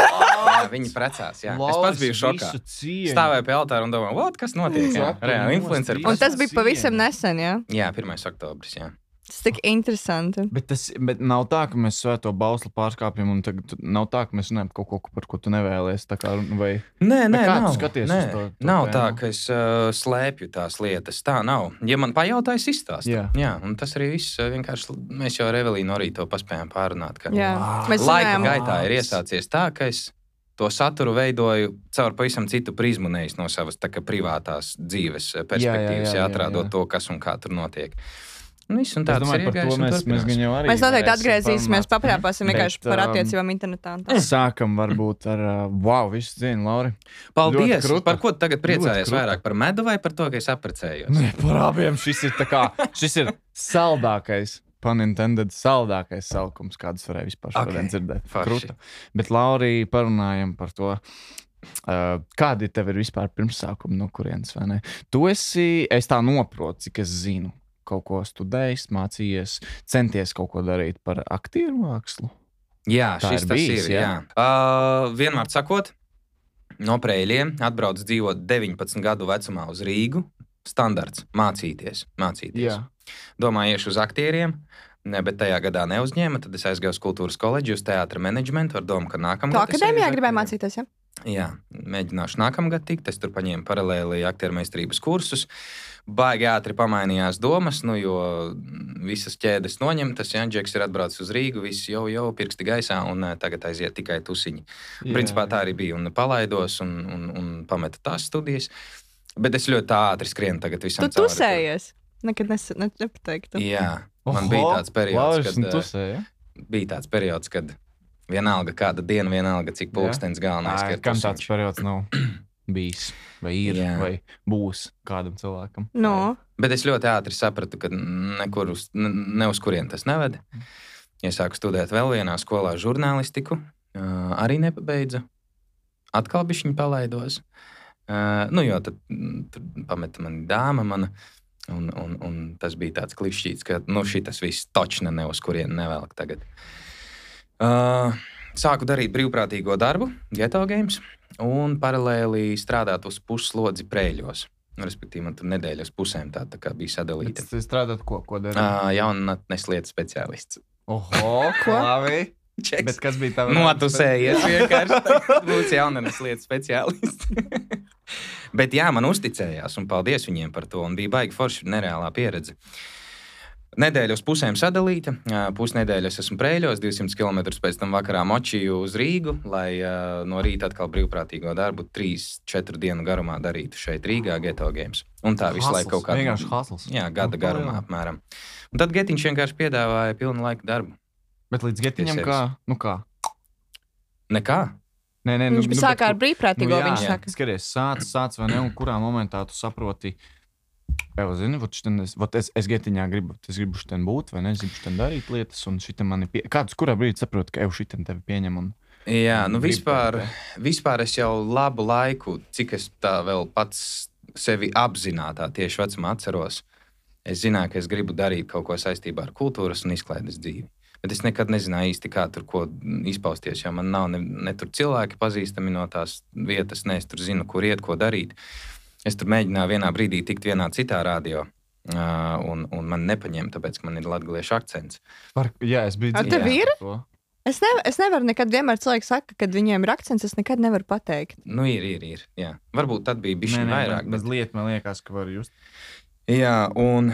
jā, viņi precās. Jā. Es pats biju šokā. Stāvēju. Pie altāra un domāju, what, kas notiek? Jā, Saku, reāli, influenceri. Un tas bija pavisam nesen, jā. Jā, 1. oktobris. Jā. Tas tik interesanti. Bet tas bet nav tā, ka mēs svēto bauslu pārkāpjam, un tagad nav tā, ka mēs runājam par kaut ko, par ko tu nevēlies. kā, Vai Nē, nē, kā tu nav. skaties nē, uz to- to nav tēmu? tā, ka es uh, slēpju tās lietas. Tā nav. Ja man pajautā, es izstāstu. Jā. Jā, un tas arī viss uh, vienkārši mēs jau ar Evelīnu arī to paspējām pārunāt. Ka Jā. Mēs Laika runājām, gaitā ir iesācies tā, ka es to saturu veidoju caur pavisam citu prizmu, nevis no savas kā privātās dzīves eh, perspektīvas, jā, jā, ja atrādot jā. to, kas un kā tur notiek. Un viss, un Es domāju, par to mēs, mēs gan jau arī. mēs noteikti atgriezīsimies, paprāpāsim vienkārši par um, attiecībām internetā. Sākam varbūt ar, uh, wow, visu dienu, Lauri. Paldies! Par ko tu tagad priecājies? Vairāk par medu vai par to, ka es apprecējos? Nē, par abiem šis ir, tā kā, šis ir saldākais. Panintended saldākais salkums, kādas varēja vispār Ok, šodien dzirdēt. Kruta. Bet, Laurija, parunājam par to. Uh, kādi tev ir vispār pirmsākumi, no kurienes vai ne? Tu esi, es tā noprotu, cik es zinu, kaut ko studējis, mācījies, centies kaut ko darīt par aktieru mākslu. Jā, Tā šis ir tas bijis, ir. jā? Jā. Uh, vienmēr sakot, no Prēļiem atbrauc dzīvot 19 gadu vecumā uz Rīgu. Standarts mācīties. mācīties. Domāju, iešu uz aktieriem. Ne, bet tajā gadā neuzņēma. Tad es aizgāju uz kultūras koledžu, uz teātris menedžmentu. Ar domu, ka nākamā gada. akadēmijā gribēji mācīties, ja? Jā, mēģināšu nākamgad tikt. Es tur paņēmu paralēli aktieru meistarības kursus. Baigi ātri pamainījās domas, nu, jo visas ķēdes noņemtas. Jā, Džeks ir atbraucis uz Rīgu, viss jau, jau pirksti gaisā, un eh, tagad aiziet tikai tusiņi. Jā. Principā tā arī bija. Un palaidos un, un, un pametu tās studijas. Bet es ļoti ātri skrienu tagad visam. Tu tusējies. Nekad nes, ne, nepateiktu. Jā, man Oho, bija tāds periods, kad, eh, sēji, bija tāds periods, kad vienalga kāda diena, vienalga cik pulkstenis galvenais. Ā, ka ir Kam tāds periods nav bijis, vai ir, Jā. vai būs kādam cilvēkam? No. Bet es ļoti ātri sapratu, ka nekur uz, ne, uz kurien tas neved. Iesāku studēt vēl vienā skolā žurnālistiku, uh, arī nepabeidzu. Atkal bija viņa palaidos. Uh, nu, jo tad tur pameta mana dāma. Mana, un, un, un tas bija tāds klišķīts, ka nu, šis viss točna ne uz kurienu nevelk tagad. Uh, sāku darīt brīvprātīgo darbu, geto games, un paralēli strādāt uz pusslodzi prēļos. Respektīvi, man tur nedēļas pusēm tā, tā bija sadalīta. Tas strādāt ko, ko darīt? Uh, jaunatnes lietu speciālists. Oho, Ko? Čeks. Bet kas bija tavs? Notusējies vienkārši. Būs jaunatnes lietu speciālists. Bet jā, man uzticējās, un paldies viņiem par to. Un bija baigi forši nereālā pieredze. Nedēļa uz pusēm sadalīta. Pusnedēļa es esmu prēļos, 200 km pēc tam vakarā močīju uz Rīgu, lai ā, no rīta atkal brīvprātīgo darbu 3-4 dienu garumā darītu šeit Rīgā, Geto Games. Un tā visu laiku kaut kādā Vienkārši hasls. Jā, gada Nu, garumā apmēram. Un tad Getiņš vienkārši piedāvāja pilnu laiku darbu. Bet līdz getiņam kā? Nu kā? Nekā. Nē, nē, nu, Viņš nu, sākā bet ar brīvprātīgo, nu, jā, viņš jā. saka. Skaties, sāc, sāc vai ne, un kurā momentā tu saproti, jau vot šitien es, es, es getiņā gribu, es gribu šitien būt, vai ne, es gribu šitien darīt lietas, un šitam mani pie... Kāds, kurā brīdī saproti, ka jau šitien tevi pieņem un... Jā, nu Gribu vispār, tā, vispār es jau labu laiku, cik es tā vēl pats sevi apzināti tieši vecumā atceros, es zināju, ka es gribu darīt kaut ko saistībā ar kultūras un izklaides dzīvi. Bet es nekad nezināju īsti, kā tur ko izpausties. Jo man nav ne, ne tur cilvēki pazīstami no tās vietas, ne es tur zinu, kur iet, ko darīt. Es tur mēģināju vienā brīdī tikt vienā citā radio. Uh, un, un man nepaņēma, tāpēc, ka man ir latviešu akcents. Par, jā, es biju Ar tev dzirdējis ir? Es, nev es nevaru nekad, vienmēr cilvēki saka, kad viņiem ir akcents, es nekad nevaru pateikt. Nu, ir, ir, ir. Jā. Varbūt tad bija bijis Nē, nē, vairāk. bet lieta man liekas, ka var just. Jā, un,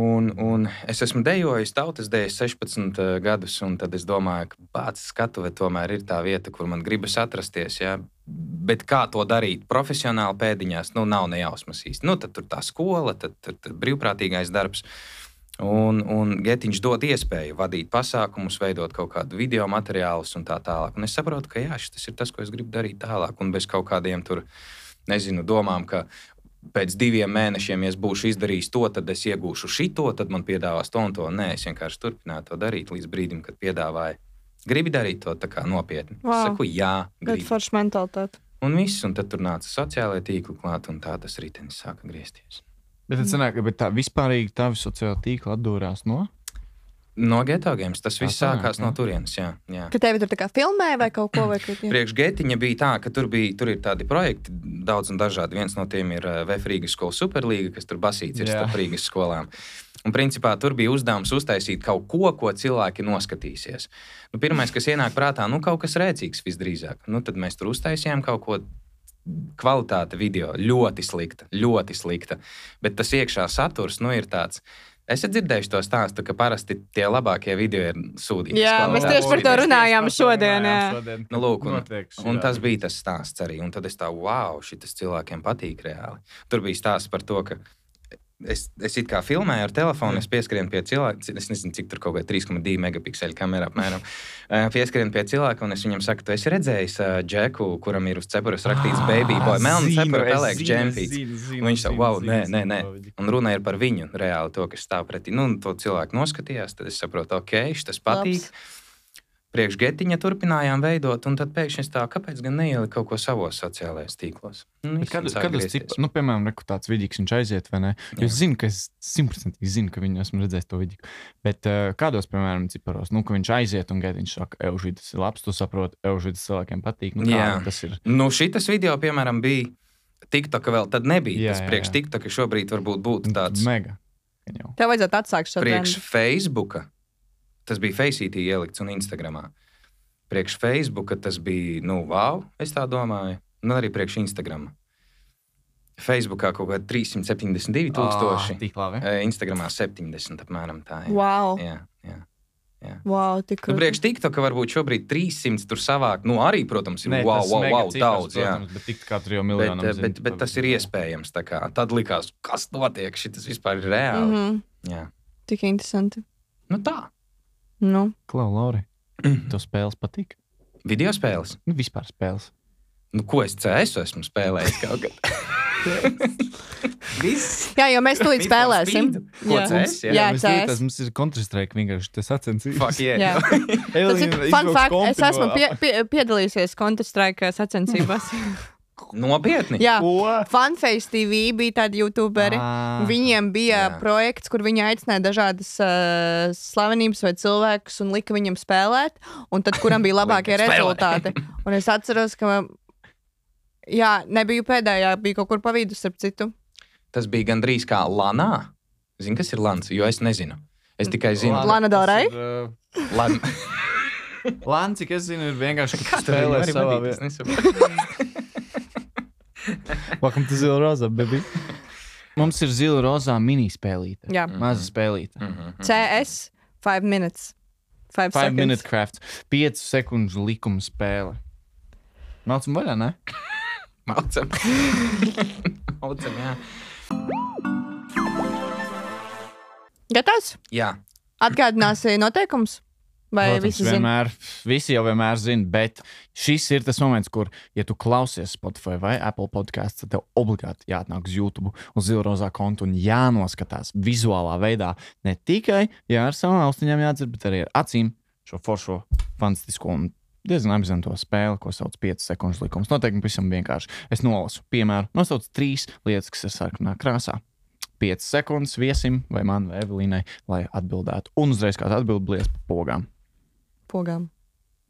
un, un es esmu dejojis tautas dēļ 16 uh, gadus, un tad es domāju, ka pats skatuve tomēr ir tā vieta, kur man gribas atrasties. Jā. Bet kā to darīt profesionāli pēdiņās, nu, nav nejausmas īsti. Nu, tad tur tā skola, tad, tad, tad brīvprātīgais darbs. Un, un Getiņš dod iespēju vadīt pasākumus, veidot kaut kādu video materiālus un tā tālāk. Un es saprotu, ka jā, šis ir tas, ko es gribu darīt tālāk. Un bez kaut kādiem tur, nezinu, domām, ka pēc diviem mēnešiem, ja es būšu izdarījis to, tad es iegūšu šito, tad man piedāvās to un to. Nē, es vienkārši turpināju to darīt līdz brīdim, kad piedāvāja. Gribi darīt to tā kā nopietni. Wow. Es saku, jā, Ļoti gribu. forša mentalitāte. Un viss, un tad tur nāca sociālai tīkli klāt, un tā tas ritenis sāka griezties. Bet Mm. sanāk, ka tā vispārīgi tavi sociāla tīkla atdūrās no. No geto games tas viss Tā sākās no jā. turienes. Jā, jā. Ka tevi tur tā kā filmē vai kaut ko tādu. Priekš Getiņa bija tā, ka tur, bija, tur ir tādi projekti, daudz un dažādi. Viens no tiem ir eh, VF Rīgas skola Superlīga, kas tur basīts ir starp Rīgas skolām. Un principā tur bija uzdevums uztaisīt kaut ko, ko cilvēki noskatīsies. Nu, pirmais, kas ienāk prātā, nu kaut kas rēcīgs visdrīzāk. Nu, tad mēs tur uztaisījām kaut ko. Kvalitāte video ļoti slikta, ļoti slikta. Bet tas iekšā saturs nu, ir tāds. Esat dzirdējuši to stāstu, ka parasti tie labākie video ir sūdīgi. Jā, mēs tieši par to runājām šodien. jā. Nu, lūk, un, Notiek šī un tas bija tas stāsts arī. Un tad es tā, wow, šis cilvēkiem patīk reāli. Tur bija stāsts par to, ka es, es it kā filmēju ar telefonu, es pieskrienu pie cilvēka. Es nezinu, cik tur kaut kāda 3,2 megapikseli kamera apmēram. Eh, Pieskrienu pie cilvēka, un es viņam saku, tu esi redzējis uh, džeku, kuram ir uz cepures rakstīts baby boy, melns cepura pelēks džempīts. Un viņš tā, wow, nē, nē, nē. Un runa ir par viņu, reāli to, kas stāv pretī. Nu, un to cilvēku noskatījās, tad es saprotu, ok, šis patīk. Labs. Priekš getiņa turpinājām veidot, un tad pēkšņi es tā, kāpēc gan neielikt kaut ko savos sociālajos tīklos? Nu, Kad, kad es cipu, nu, piemēram, reku tāds vidīgs viņš aiziet, vai ne? Jo es zinu, ka es simtprocentīgi zinu, ka viņu esmu redzējis to vidīgu. Bet uh, kādos, piemēram, ciparos, nu, ka viņš aiziet un gaida, viņš saka, Eužī, tas ir labs, tu saproti, Eužī, tas cilvēkiem patīk. Nu, Jā. kā tas ir. Nu, šitas video, piemēram, bija TikTok vēl tad nebija. Jā, tas priekš. TikTok šobrīd varbūt būtu tāds mega. Gan jau. Tev vajadzētu atsākt šo priekš. Facebooka. Tas bija Faceitī ielikts un Instagramā. Priekš Facebooka tas bija, nu, wow, es tā domāju. Un arī priekš Instagrama. Facebookā kaut kādi 372 tūkstoši. Ah, Tik labi. Eh, Instagramā 70 apmēram tā. Jā, Wow, jā. jā. wow tik Nu, priekš TikTok varbūt šobrīd 300 tur savāk. Nu, arī, protams, ir Nē, wow, wow, wow, cipars, daudz. Jā. protams, Bet tik kā tur jau Bet, miljonam. eh, bet, bet tas ir iespējams. tā kā. Tad likās, kas notiek, šis vispār ir reāli. Mm -hmm. Jā. Tik interesanti. Nu, tā. Nu, Klau, Lauri, tev spēles patīk? Video spēles. Nu, vispār spēles. Nu, ko es CS esmu spēlējis kaut kad? Jā, jo mēs for spēlēsim. Ko Jā. CS? Jā. Jā, mēs CS. liekas, mums ir Counter-Strike vienkārši tas sacensības. Fuck yeah. Jā. Tas ir fun fact. Es esmu pie, pie, piedalījusies Counter-Strike sacensībās. Nopietni. Jā, Ko? Funface TV bija tādi youtuberi. Ah. Viņiem bija Jā. projekts, kur viņi aicināja dažādas uh, slavenības vai cilvēkus un lika viņiem spēlēt. Un tad, kuram bija labākie rezultāti. Un es atceros, ka. Jā, nebiju pēdējā, bija kaut kur pa vidu, starp citu. Tas bija gandrīz kā Lanā. Zini, kas ir Lans? Jo es nezinu. Es tikai zinu, Lana- Lana Del Rey? Lan... Lāna, cik es zinu, ir vienkārši Kā kas spēlē savā vietā. Welcome to Zila Roza, baby. Mums ir zila rozā minispēlīte. Jā. Maza spēlīte. Mhm. CS 5 minutes. 5 Five seconds. minute crafts. 5 sekundžu likuma spēle. Mācām vaļā, ne? Maucam. Maucam, jā. Gatavs? jā. Atgādināsi noteikums? Vai Protams, visi vienmēr, visi jau vienmēr zina, bet šis ir tas moments, kur, ja tu klausies Spotify vai Apple podkāstu, tad tev obligāti jāatnāk uz YouTube, uz Zilrozā kontu un jānoskatās vizuālā veidā. Ne tikai jā, ar savām austiņām jādzird, bet arī ar acīm šo foršo, fantastisko un diezgan apzināto spēli, ko sauc par 5 sekundžu likums. Noteikti pavisam vienkārši. Es nolasu, piemēram, nosaucu trīs lietas, kas ir sarkanā krāsā. 5 sekundes viesim, vai man, vai Evelīnai, lai atbildētu. Un uzreiz kāds atbild blies pa pogām. Pogām.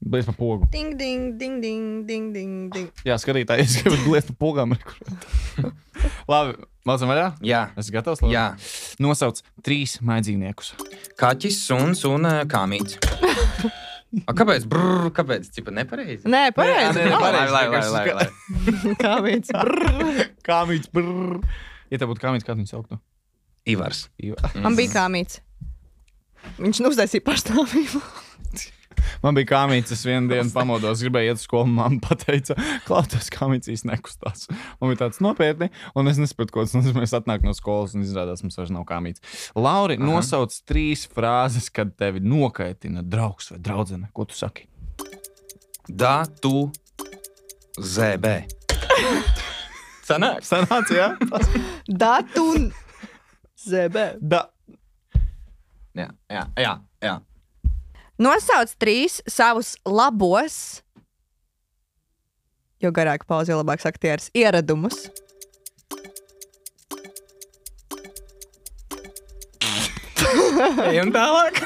Blies pa pogu. Ding, ding, ding, ding, ding, ding, ding. Jā, skatītāji, es gribu blies pa pogām. Labi, Mācām vaļā? Jā, Es gatavs. Laura? jā. Nosauc trīs maidzīniekus. Kaķis, suns un uh, kāmīts. A, kāpēc? Brrr, kāpēc? Cipa nepareizi. Nē, pareizi. Nē, nē, nav. pareizi. Lai, lai, lai, lai, lai. Kā viens. brrr. Kāmīts. brrr. Ja tev būtu kāmīts, kā viņu sauktu? Ivars. Man bija kāmīts. Viņš nu uztaisīja pašnāvību. Man bija kāmīts, es vienu dienu pamodos, gribēju iet uz skolu. Māma teica, klausies, kāmīts īsti nekustās. Man bija tāds nopietni, un es nesapratu, ko tas nozīmē. Es atnāku no skolas, un izrādās, mums vairs nav kāmīts. Lauri, Aha. nosauc trīs frāzes, kad tevi nokaitina draugs vai draudzene. Ko tu saki? Da, tu, ZB. Sanāk. Sanāca, jā? Datu un ZB. Da. Jā, jā, jā. jā. Nosauc trīs savus labos, jo garāk pauze, jo labāks aktieris, ieradumus. Ejam tālāk.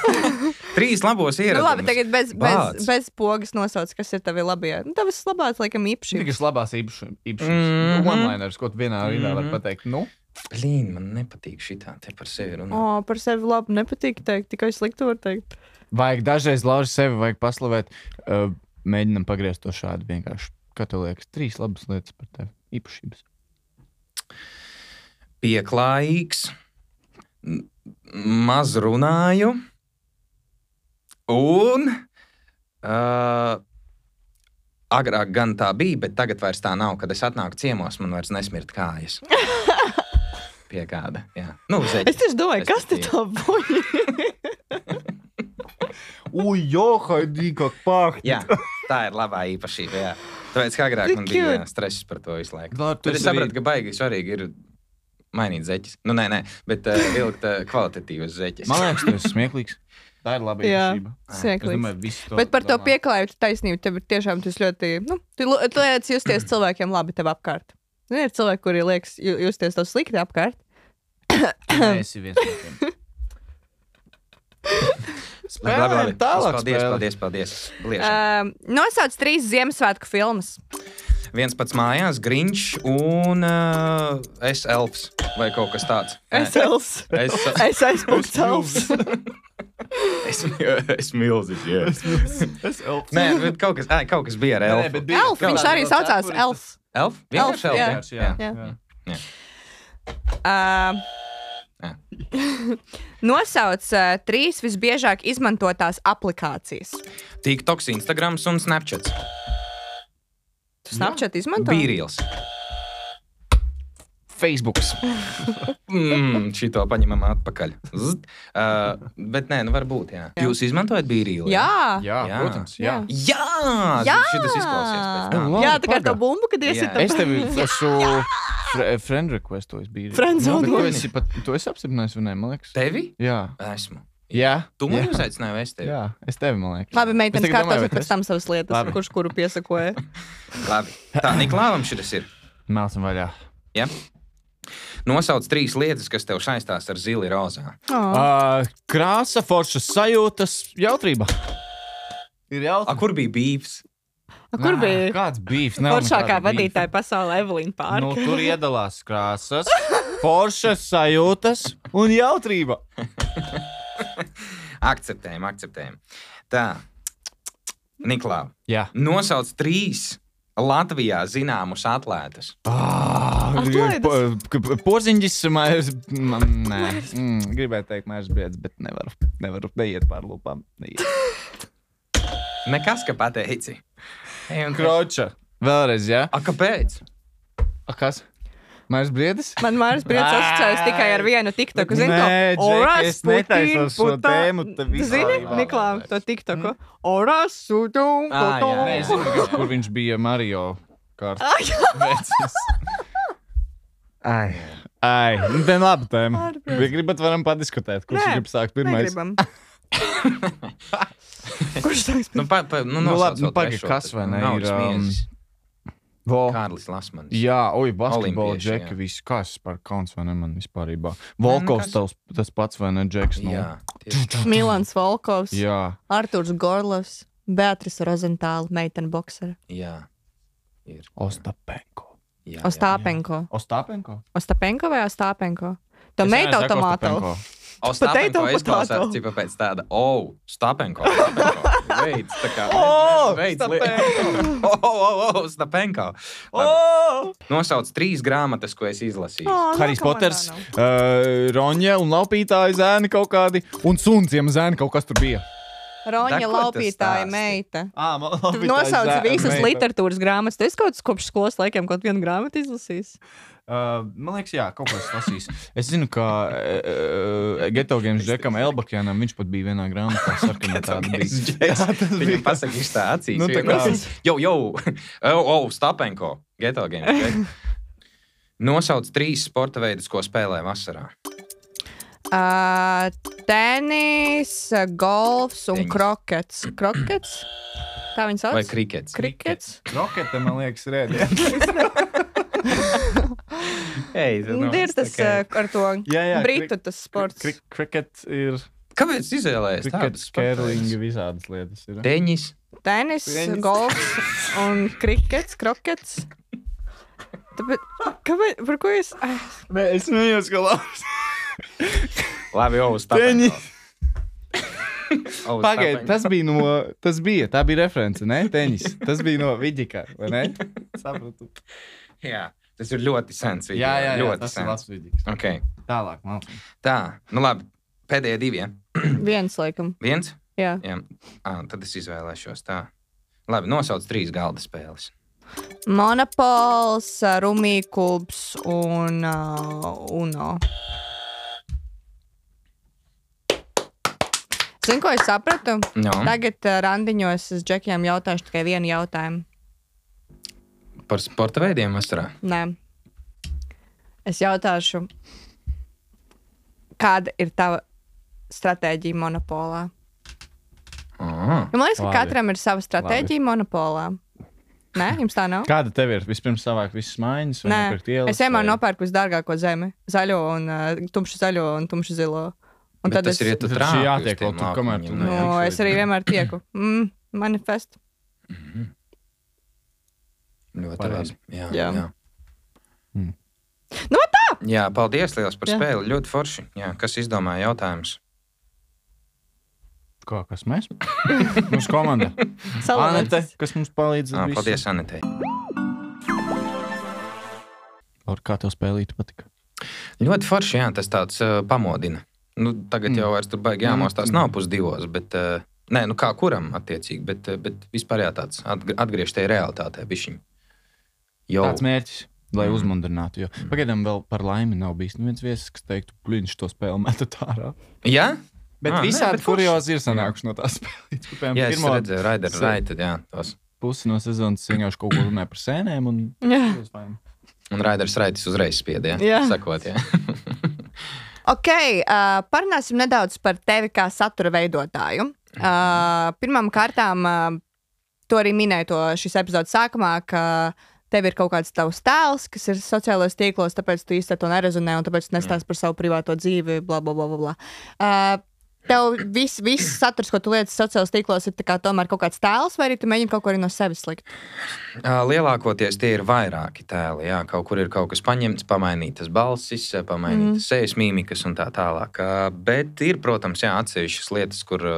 Trīs labos Nu, ieradumus. labi, tagad bez, bez, Vārds. bez pogas nosauc, kas ir tavi labie. Nu, tavas labās, laikam, īpašības. Tikai labās īpašības. Mhm. Mm -hmm. One-liners, ko tu vienā rindā mm -hmm. Mhm. vari pateikt. Nu, Blīn, man nepatīk šitā te par sevi runāt. O, par sevi labi nepatīk teikt, tikai sliktu var teikt. vajag dažreiz Lauri sevi vajag paslavēt. Uh, mēģinam pagriezt to šādi vienkārši. Kā tev liekas, trīs labas lietas par tevi. Īpašības. Pieklājīgs, maz runāju un uh, agrāk gan tā bija, bet tagad vairs tā nav. Kad es atnāku ciemos, man vairs nesmirt kājas. Pie kāda? Jā, nu, Es zeķis. tieši domāju, kas te tā boja? Ui, jo, haidī, kā pāri. Jā, tā ir labā īpašība. Jā. Tāpēc kā agrāk man bija cute. stress par to visu laiku. Tu Bet es sapratu, ka baigi svarīgi ir mainīt zeķis. Nu, nē, nē, bet uh, vilkt uh, kvalitatīvas zeķis. Man liekas, tas ir smieklīgs. Tā ir laba Jā. Es visi to Bet par to domā. pieklājību taisnību tev ir tiešām tas ļoti. Nu, tu tu liekas justies cilvēkiem labi tev apkārt. Nu, ir cilvēki, kuri liekas ju- justies tev slikti apkārt. Nē, esi viens no tiem. Labi, labi, labi. Tālāk paldies, spēlē. paldies, paldies. Lieši. Um, nosauc trīs Ziemassvētku filmas. Viens pats mājās, Grunčs un uh, es elfs vai kaut kas tāds. Es els. Es, Es aizpūstu els. es, es milzīgs. jā. Es elps. Nē, bet kaut kas, ā, kaut kas bija ar Nē, elfu. bet bija- Elf, viņš arī saucās Elf. Elf? Elf, elf. jā. jā. jā. Jā. Uh, Jā. nosauc uh, trīs visbiežāk izmantotās aplikācijas. TikToks, Instagrams un Snapchats. Tu Snapchat izmanto? Bīrīls. Facebook. Mm, šito paņemam atpakaļ. Zt. Uh, bet nē, nu varbūt, jā. Jā. Jūs izmantojat bīrīli? Jā. Jā, Jā. protams. Jā. Jā. Jā! Jā. Šis izklausās pēc tam. Labi, Jā, tā kā tā bumba, kad iesit. Jā. Es tevi esmu friend requestojis. Bīri. Friendzone Nu, bet tu esi, pat, tu esi apstiprinājis, vai ne? Man liekas. Tevi? Jā. Esmu. Jā. Tu man Jā. uzaicināji, vai es tevi? Jā, es tevi, man liekas. Labi, meitenes Es kārtos vai pēc tas- tam savas lietas, Labi. kurš kuru piesakoja. Labi. Tā, Niklāvam šis ir. Melsim vaļā. Ja? Nosauc trīs lietas, kas tev saistās ar zili rozā. Oh. Uh, krāsa, foršas sajūtas, jautrība. Ir A, jautājums. kur bija bīvs? Kur bija Kāds bija? foršākā vadītāja pasaulē, Evelīna Nu, Pārka? tur iedalās krāsas, foršas sajūtas un jautrība. Akceptējam, akceptējam. Tā. Niklā, Jā. nosauc trīs Latvijā zināmus atlētus. Ah, Atlaides. Porziņģis, mājas. Nē, mm, gribēju teikt, mājas briedz, bet nevaru. Nevaru neiet pār lūpām. Neiet. Nekas, ka pateici. Kroča. Vēlreiz, jā. A, kāpēc? A, kas? Mājas briedis? Man Māris Brīsīs asociējas tikai ar vienu tiktoku. Zini, Nē, to Džeki, Oras šo Putin, tēmu, puta- visu Zini, Niklā, to tiktoku. Oras Putin, putin. Kur viņš bija Mario kārtā. Ai, ai, nu, tā ir laba tēma. Ja gribat, varam padiskutēt, kurš Nē, grib sākt pirmais. Negribam. Kurš sāks? Nu, pa, pa, nu, Nu, labi, nu, vēl pagaid, trešo, kas vai nu, ne, naudas ir, um, miezis. Vo. Kārlis Lasmanis. Jā, oi, basketbola jā. viss kas par kauns vai ne man vispār. Volkovs nekas. tavs, tas pats vai ne, Džeks? Nu, Jā, tieši tā. Milans Volkovs, jā. Arturs Gorlovs, Beatrice Rozentāla, meitene boksere. Jā. Ir. Ostapenko. Jā, Ostāpenko. Ostāpenko? Ostapenko vai Ostāpenko? To Es meitu nesaku automātu. Ostapenko. Potato, Ostāpenko izklausās tipa pēc tāda, oh, Stāpenko. Veids, kā. O, veids, Stapenko. Oh, oh, oh, Stāpenko. Oh! Nosauc trīs grāmatas, ko es izlasīju. Oh, Harijs Poters, uh, Ronja un Laupītāja zēni kaut kādi, un sunciem zēni kaut kas tur bija. Roņa laupītāja meita. Ah, Tu nosauc visas literatūras grāmatas. Tu esi kaut kāds kopš skolas laikiem kaut vienu grāmatu izlasījis. Uh, man liekas, jā, kaut kas lasīs. Es zinu, ka uh, Geto Games Džekam Elbakjanam viņš pat bija vienā grāmatā sarkanā tāda bija. Jā, tas Viņam bija. pasaka, ka tā acīs. Nu, tā kā- Jau, jau, oh, oh, Stāpenko. Geto game. Nosauc trīs sporta veidus, ko spēlē vasarā. Uh, tenis, golfs un Tenis. krokets. Krokets? Tā viņi sauc? Vai krikets? Krikets. Rokete, man liekas, rēdien. Ei, nu, Ir tas tā uh, ar to Jā, jā, britu tas sports. Krik, kriket ir. Kāpēc izvēlējies tādu sporta skērlingi, veidus? visādas lietas ir. Teņis. Tenis, Tenis. golfs un krikets, krokets. Tāpēc, kāpēc, par ko es? Ai, Nē, es smējos, ka labs. Labi, jau uz Teņis. Oh, Pagaidiet, tas bija no. Tas bija, tā bija reference, ne? Tenis. Tas bija no Vidika, vai ne? Sapratu. Jā, tas ir ļoti sens. Video, Jā, jā, jā ļoti tas ir sens. labs Vidiks. Okay. Tālāk, mākslinieks. Tā, nu labi. Pēdējie divi. Ja? viens, laikam. Viens. Jā. Jā. À, tad es izvēlēšos tā. Labi, nosauc trīs galda spēles. Monopols, Rumīkubs un uh, Uno. Zini, ko es sapratu? No. Tagad uh, randiņos es džekiem jautāšu tikai vienu jautājumu. Par sporta veidiem vasarā. Nē. Es jautāšu, kāda ir tava stratēģija monopolā? Oh. Jo Man liekas, ka Labi. katram ir sava stratēģija monopolā. Nē, jums tā nav. Kāda tev ir? Vispirms savāk visas mājas, vai nopirkt ielas? es vienmēr vai- nopērku visdārgāko zemi. Zaļo un uh, tumšu zaļo un tumšu zilo. Un Bet tad tas es, ir, tu uz jātiek tiem vēl tur, kamēr tu jā. no, es arī vienmēr tieku. Mm, manifest. Ļoti Pareizi. labi. Jā, Jā. jā. Mm. Nu, tā! jā, paldies liels par Jā. spēli. Ļoti forši. Jā, kas izdomāja jautājumus? Kā, kas mēs? Mūsu komanda. Anete, kas mums palīdz. Ah, ar visu. paldies, Anitei. Laura, Kā tev spēlīt patika? Ļoti forši, jā, tas tāds uh, pamodina. Nu, tagad Mm. jau vairs tur baigi jāmostās, nav pusdivos, bet, uh, nē, nu kā kuram attiecīgi, bet, bet vispār jā, tāds atg atgriežties realitātē, bišķiņ. Jau Tāds mērķis, lai Mm. uzmundrinātu. Jo pagaidām vēl par laimi nav bijis neviens viesis, kas teiktu, plīņš to spēli metu ārā. Jā, Bet Ah, visādi kuriozi ir sanākuši no tās spēles. Jā es pirmo redzēju, Raider, Raita, jā, tos. pusi no sezonas vienkārši kaut ko runāja par sēnēm. Un... Fajn. Un Raiders Raitis uzreiz spiedīja. Jā. Sakot, jā. Ok, uh, parunāsim nedaudz par tevi kā satura veidotāju. Uh, Pirmām kārtām, uh, to arī minēju to šīs epizodes sākumā, ka tev ir kaut kāds tavs tēls, kas ir sociālajos tīklos, tāpēc tu ar to nerezonē, un tāpēc tu nestāsti par savu privāto dzīvi, bla, bla, bla. bla. Uh, Tev viss vis saturs, ko tu lietas sociālajos tīklos, ir kā tomēr kaut kāds tēls, vai arī tu mēģini kaut ko no sevis likt? Ā, Lielākoties tie ir vairāki tēli. Jā, kaut kur ir kaut kas paņemts, pamainītas balsis, pamainītas mm. sejas mīmikas un tā tālāk. Ā, Bet ir, protams, jā, atsevišķas lietas, kur ā,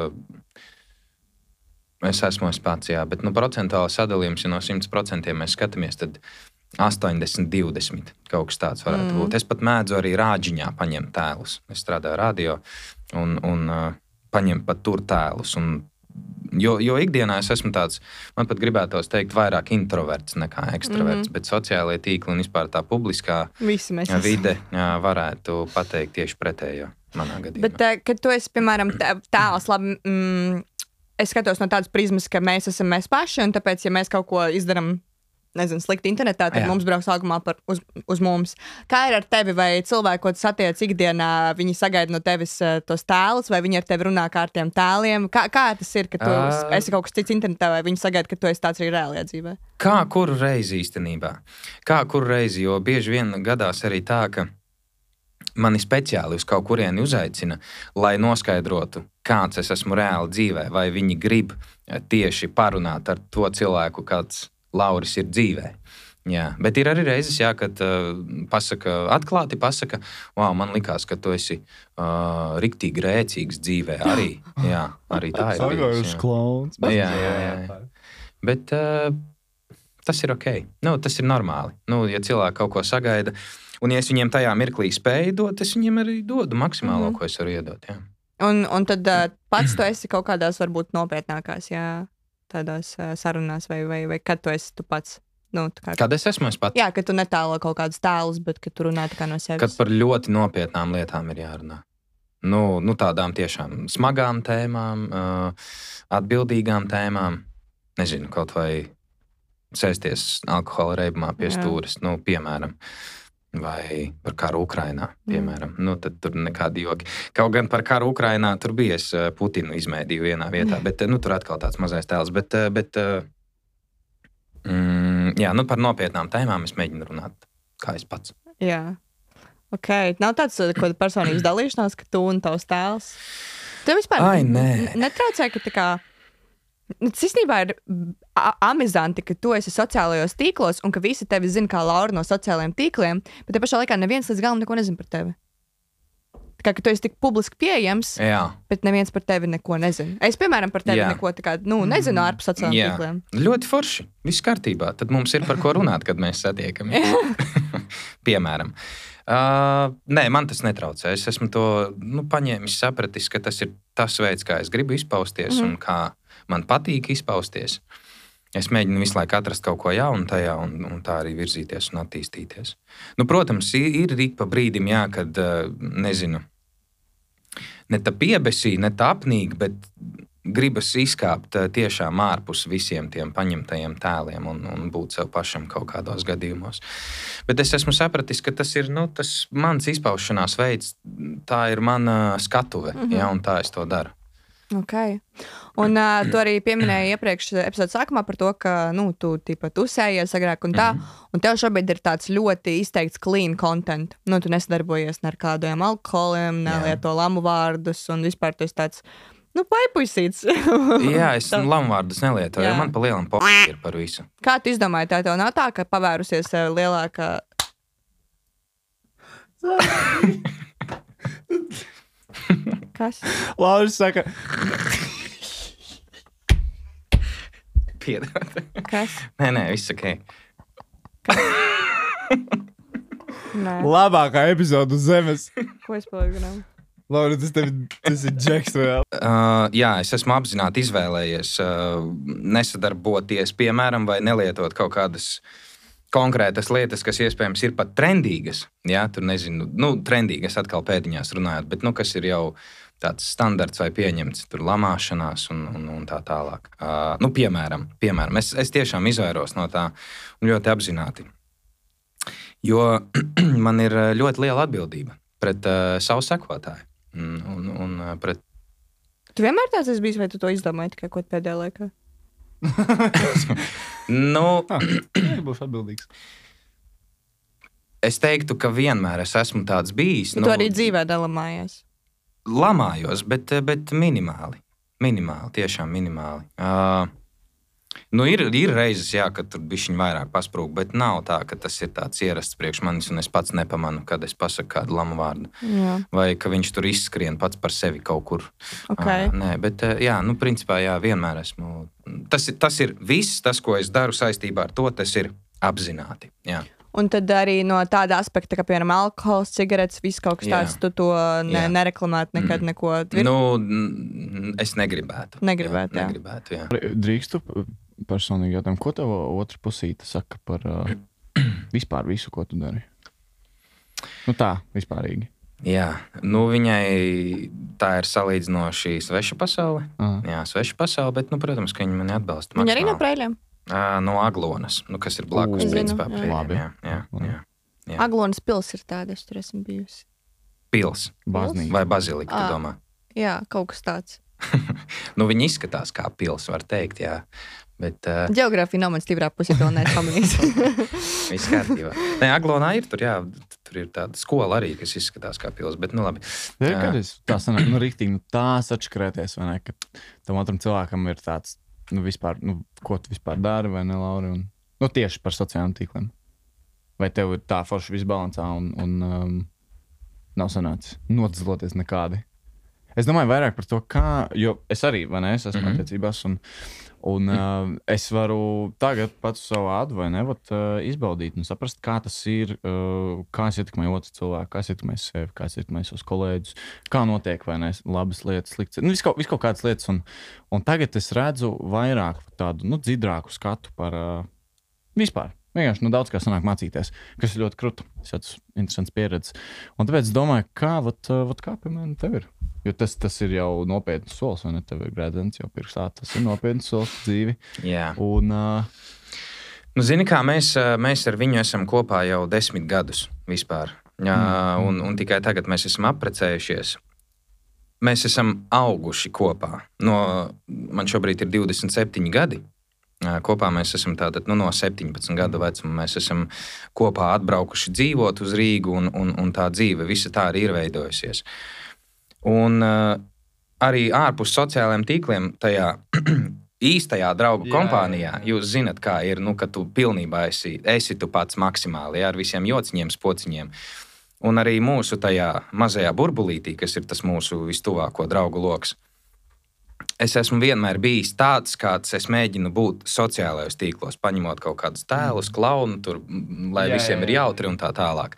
es esmu es pats, jā, bet nu, procentuāli sadalījums, ja no 100% mēs skatāmies, tad 80, 20 kaut kas tāds varētu mm. būt. Es pat mēdzu arī rāģiņā paņemt tēlus. Es strādāju radio un, un uh, paņemt pat tur tēlus. Un, jo, jo ikdienā es esmu tāds, man pat gribētos teikt, vairāk introverts nekā ekstraverts, mm -hmm. bet sociālajie tīkli un vispār tā publiskā vide jā, varētu pateikt tieši pretējo. Bet, kad tu esi, piemēram, tē- tēls, labi, mm, es skatos no tādas prizmas, ka mēs esam mēs paši, un tāpēc, ja mēs kaut ko izdarām, nezinu, slikti internetā, tad Jā. Mums brauks augumā par, uz, uz mums. Kā ir ar tevi, vai cilvēki, ko tu satiec ikdienā, viņi sagaida no tevis uh, tos tēlus, vai viņi ar tevi runā kā ar tiem tēliem? Kā, kā tas ir, ka tu Ā. esi kaut kas cits internetā, vai viņi sagaida, ka tu esi tāds arī reālajā dzīvē? Kā kuru reizi īstenībā? Kā kuru reizi, jo bieži vien gadās arī tā, ka mani speciāli uz kaut kurieni uzaicina, lai noskaidrotu, kāds es esmu reāli dzīvē, vai viņi grib eh, tieši parunāt ar to cilvēku, kāds Lauris ir dzīvē. Jā, bet ir arī reizes, jā, kad uh, pasaka, atklāti pasaka, wow, man likās, ka tu esi uh, riktīgi rēcīgs dzīvē. Arī, jā, arī tā ir. jā. klauns. Jā, jā, jā, jā. Bet uh, tas ir ok. Nu, tas ir normāli. Nu, ja cilvēki kaut ko sagaida, un ja es viņiem tajā mirklī spēju dot, es viņiem arī dodu maksimālo, mm. -hmm. ko es varu iedot. Jā. Un, un tad uh, pats tu esi kaut kādās varbūt nopietnākās, jā, tādās uh, sarunās, vai, vai, vai kad tu esi tu pats. Nu, kā, Kad es esmu es pats, jā, ka tu netālo kaut kādus tēlus, bet ka tu runā no sevis. kad par ļoti nopietnām lietām ir jārunā. Nu, nu tādām tiešām smagām tēmām, uh, atbildīgām tēmām. Nezinu, kaut vai sēsties alkohola reibumā pie stūres, nu, piemēram. Vai par karu Ukrajinā, piemēram. Nu, tad tur nekādi joki. Kaut gan par karu Ukrajinā tur bija es eh, Putinu izmēdīju vienā vietā, bet eh, nu, tur atkal tāds mazais tēls. Bet, eh, bet mm, jā, nu, par nopietnām tēmām es mēģinu runāt kā es pats. Jā. Ok, nav tāds personības dalīšanās, ka tu un tavs tēls. Tev vispār Ai, nē. netraucē, ka tā kā. Nu, Tas īstenībā ir amizanti, ka tu esi sociālajos tīklos un ka visi tevi zina kā Laura no sociālajiem tīkliem, bet te pašā laikā neviens līdz galam neko nezina par tevi. Tā kā ka tu esi tik publiski pieejams, Jā, bet neviens par tevi neko nezina. Es, piemēram, par tevi Jā. neko tā kā, nu, nezinu ārpus sociālajiem Jā. tīkliem. ļoti forši. Viss kārtībā. Tad mums ir par ko runāt, kad mēs satiekamies. Piemēram. Uh, nē, man tas netraucē. Es esmu to nu, paņēmis, sapratis, ka tas ir tas veids, kā es gribu izpausties mm -hmm. un kā man patīk izpausties. Es mēģinu visu laiku atrast kaut ko jaunu tajā, un, un tā arī virzīties un attīstīties. Nu, protams, ir, ik pa brīdim, jā, kad nezinu, ne tā piebesī, ne tā apnīk, bet gribas izkāpt tiešām ārpus visiem tiem paņemtajiem tēliem un, un būt sev pašam kaut kādos gadījumos. Bet es esmu sapratis, ka tas ir nu, tas mans izpaušanās veids, tā ir mana skatuve, mm -hmm. ja, un tā es to daru. Okay. Un uh, tu arī pieminēji iepriekš epizodes sākumā par to, ka nu, tu tipa, tusējies agrāk un tā. Mm -hmm. Un tev šobrīd ir tāds ļoti izteikts clean content. Nu, tu nesadarbojies ne ar kādiem alkoholiem, nelieto lamu vārdus un vispār tas tāds. Nu, paipuisīts. Jā, es lamuvārdus nelietoju, jo man pa lielam poķi ir par visu. Kā tu izdomāji, tā tev nav tā, ka pavērusies lielākā. Kas? Lauris saka, Piedod. Kas? nē, nē, viss ok. Nē, labākā epizode uz zemes. ko es palieku? Lauris, tas, tev, tas ir Džeks vēl. Uh, jā, es esmu apzināti izvēlējies uh, nesadarboties, piemēram, vai nelietot kaut kādas konkrētas lietas, kas iespējams ir pat trendīgas. Jā, tur nezinu, nu, trendīgas atkal pēdiņās runājot, bet nu, kas ir jau tāds standarts vai pieņemts, tur lamāšanās un, un, un tā tālāk. Uh, nu, piemēram, piemēram es, es tiešām izvairos no tā un ļoti apzināti. Jo man ir ļoti liela atbildība pret uh, savu sekotāju. Un, un, un pret Tu vienmēr tāds esi bijis, vai tu to izdomāji tikai kaut pēdējā laikā? Nu, Būšu atbildīgs. es teiktu, ka vienmēr es esmu tāds bijis. Nu, tu arī dzīvē nelamājies. Lamājos, bet, bet minimāli. Minimāli, tiešām minimāli. Uh, nu ir, ir reizes, jā, kad tur bija vairāk pasprūgu, bet nav tā, ka tas ir tāds ierasts priekš manis, un es pats nepamanu, kad es pasaku kādu lamu vārdu. Jā, Vai ka viņš tur izskrien pats par sevi kaut kur. ok. Uh, nē, bet, uh, jā, nu, principā, jā, vienmēr esmu. Tas, ir- tas ir viss, tas, ko es daru saistībā ar to, tas ir apzināti. Jā. Un tad arī no tāda aspekta, ka, piemēram, alkohols, cigaretes, viss kaut kas tāds, tu to ne, Jā. nereklamētu nekad, Mm. neko tvir... Nu, es negribētu. Negribētu, jā. jā. Negribētu, jā. Drīkstu personīgi jautājumu, ko tev otra pusīte saka par uh, vispār visu, ko tu dari? Nu tā, vispārīgi. Jā, nu viņai tā ir salīdzinoši sveša pasaule. Ah. Jā, sveša pasaule, bet, nu, protams, ka viņi mani atbalsta. Viņa arī no maksimāli. No Aglonas, nu, kas ir blakus. Ū. principā, Zinu, jā. Labi. Jā, jā, jā. Jā. Aglonas pils ir tāda, es tur esmu bijusi. Pils Baznīca. vai bazilika, tu domā? Jā, kaut kas tāds. Nu, viņi izskatās kā pils, var teikt, jā. Bet uh, Geogrāfija nav man stiprā pusē, to nepamanīs. viss kārtībā. Nē, Aglonā ir tur, jā, tur ir tāda skola arī, kas izskatās kā pils, bet, nu, labi. Kad es tā sanāk, nu, rīktīgi, nu, tā sačakrēties, vai ne, ka tam otram cilvēkam ir tāds, nu, vispār, nu, ko tu vispār dari, vai ne, Lauri, un Nu, tieši par sociālajiem tīkliem. Vai tev ir tā forša visbalansā un, un um, nav sanācis nodezloties nekādi? Es domāju vairāk par to, kā, jo es arī, vai ne, es esmu mm. -hmm. attiecībās, un, un uh, es varu tagad pats savu vat, uh, izbaudīt un saprast, kā tas ir, uh, kā es ietekmēju otru cilvēku, kā es ietekmēju sevi, kā es ietekmēju savus kolēģus, kā notiek, vai ne, labas lietas, sliktas, nu, viskaut, viskaut kādas lietas, un, un tagad es redzu vairāk tādu, nu, dzidrāku skatu par uh, vispār. Vienkārši nu, daudz kā sanāk mācīties, kas ir ļoti krūti. Tas ir interesants pieredze. Un tāpēc es domāju, kā, vat, uh, vat, kā piemēram, tev ir. Jo tas, tas ir jau nopietns solis, vai ne? Tev ir grēdzens jau pirkstā. Tas ir nopietns solis dzīvi. Jā. Un, uh, Nu, zini, kā mēs, mēs ar viņu esam kopā jau desmit gadus vispār. Jā, Mm. un, un tikai tagad mēs esam apprecējušies. Mēs esam auguši kopā. No, man šobrīd ir 27 gadi. Kopā mēs esam tātad, nu, no 17 gadu vecuma. Mēs esam kopā atbraukuši dzīvot uz Rīgu, un, un, un tā dzīve visa tā arī ir veidojusies. Un uh, arī ārpus sociālajiem tīkliem, tajā īstajā draugu Jā, kompānijā, jā, jā. jūs zinat, kā ir, nu, ka tu pilnībā esi, esi tu pats maksimāli jā, ar visiem jociņiem, pociņiem. Un arī mūsu tajā mazajā burbulītī, kas ir tas mūsu vistuvāko draugu lokus. Es esmu vienmēr bijis tāds, kāds es mēģinu būt sociālajos tīklos, paņemot kaut kādus tēlus, klaunu, tur, lai Jā, visiem jā, ir jā. jautri un tā tālāk.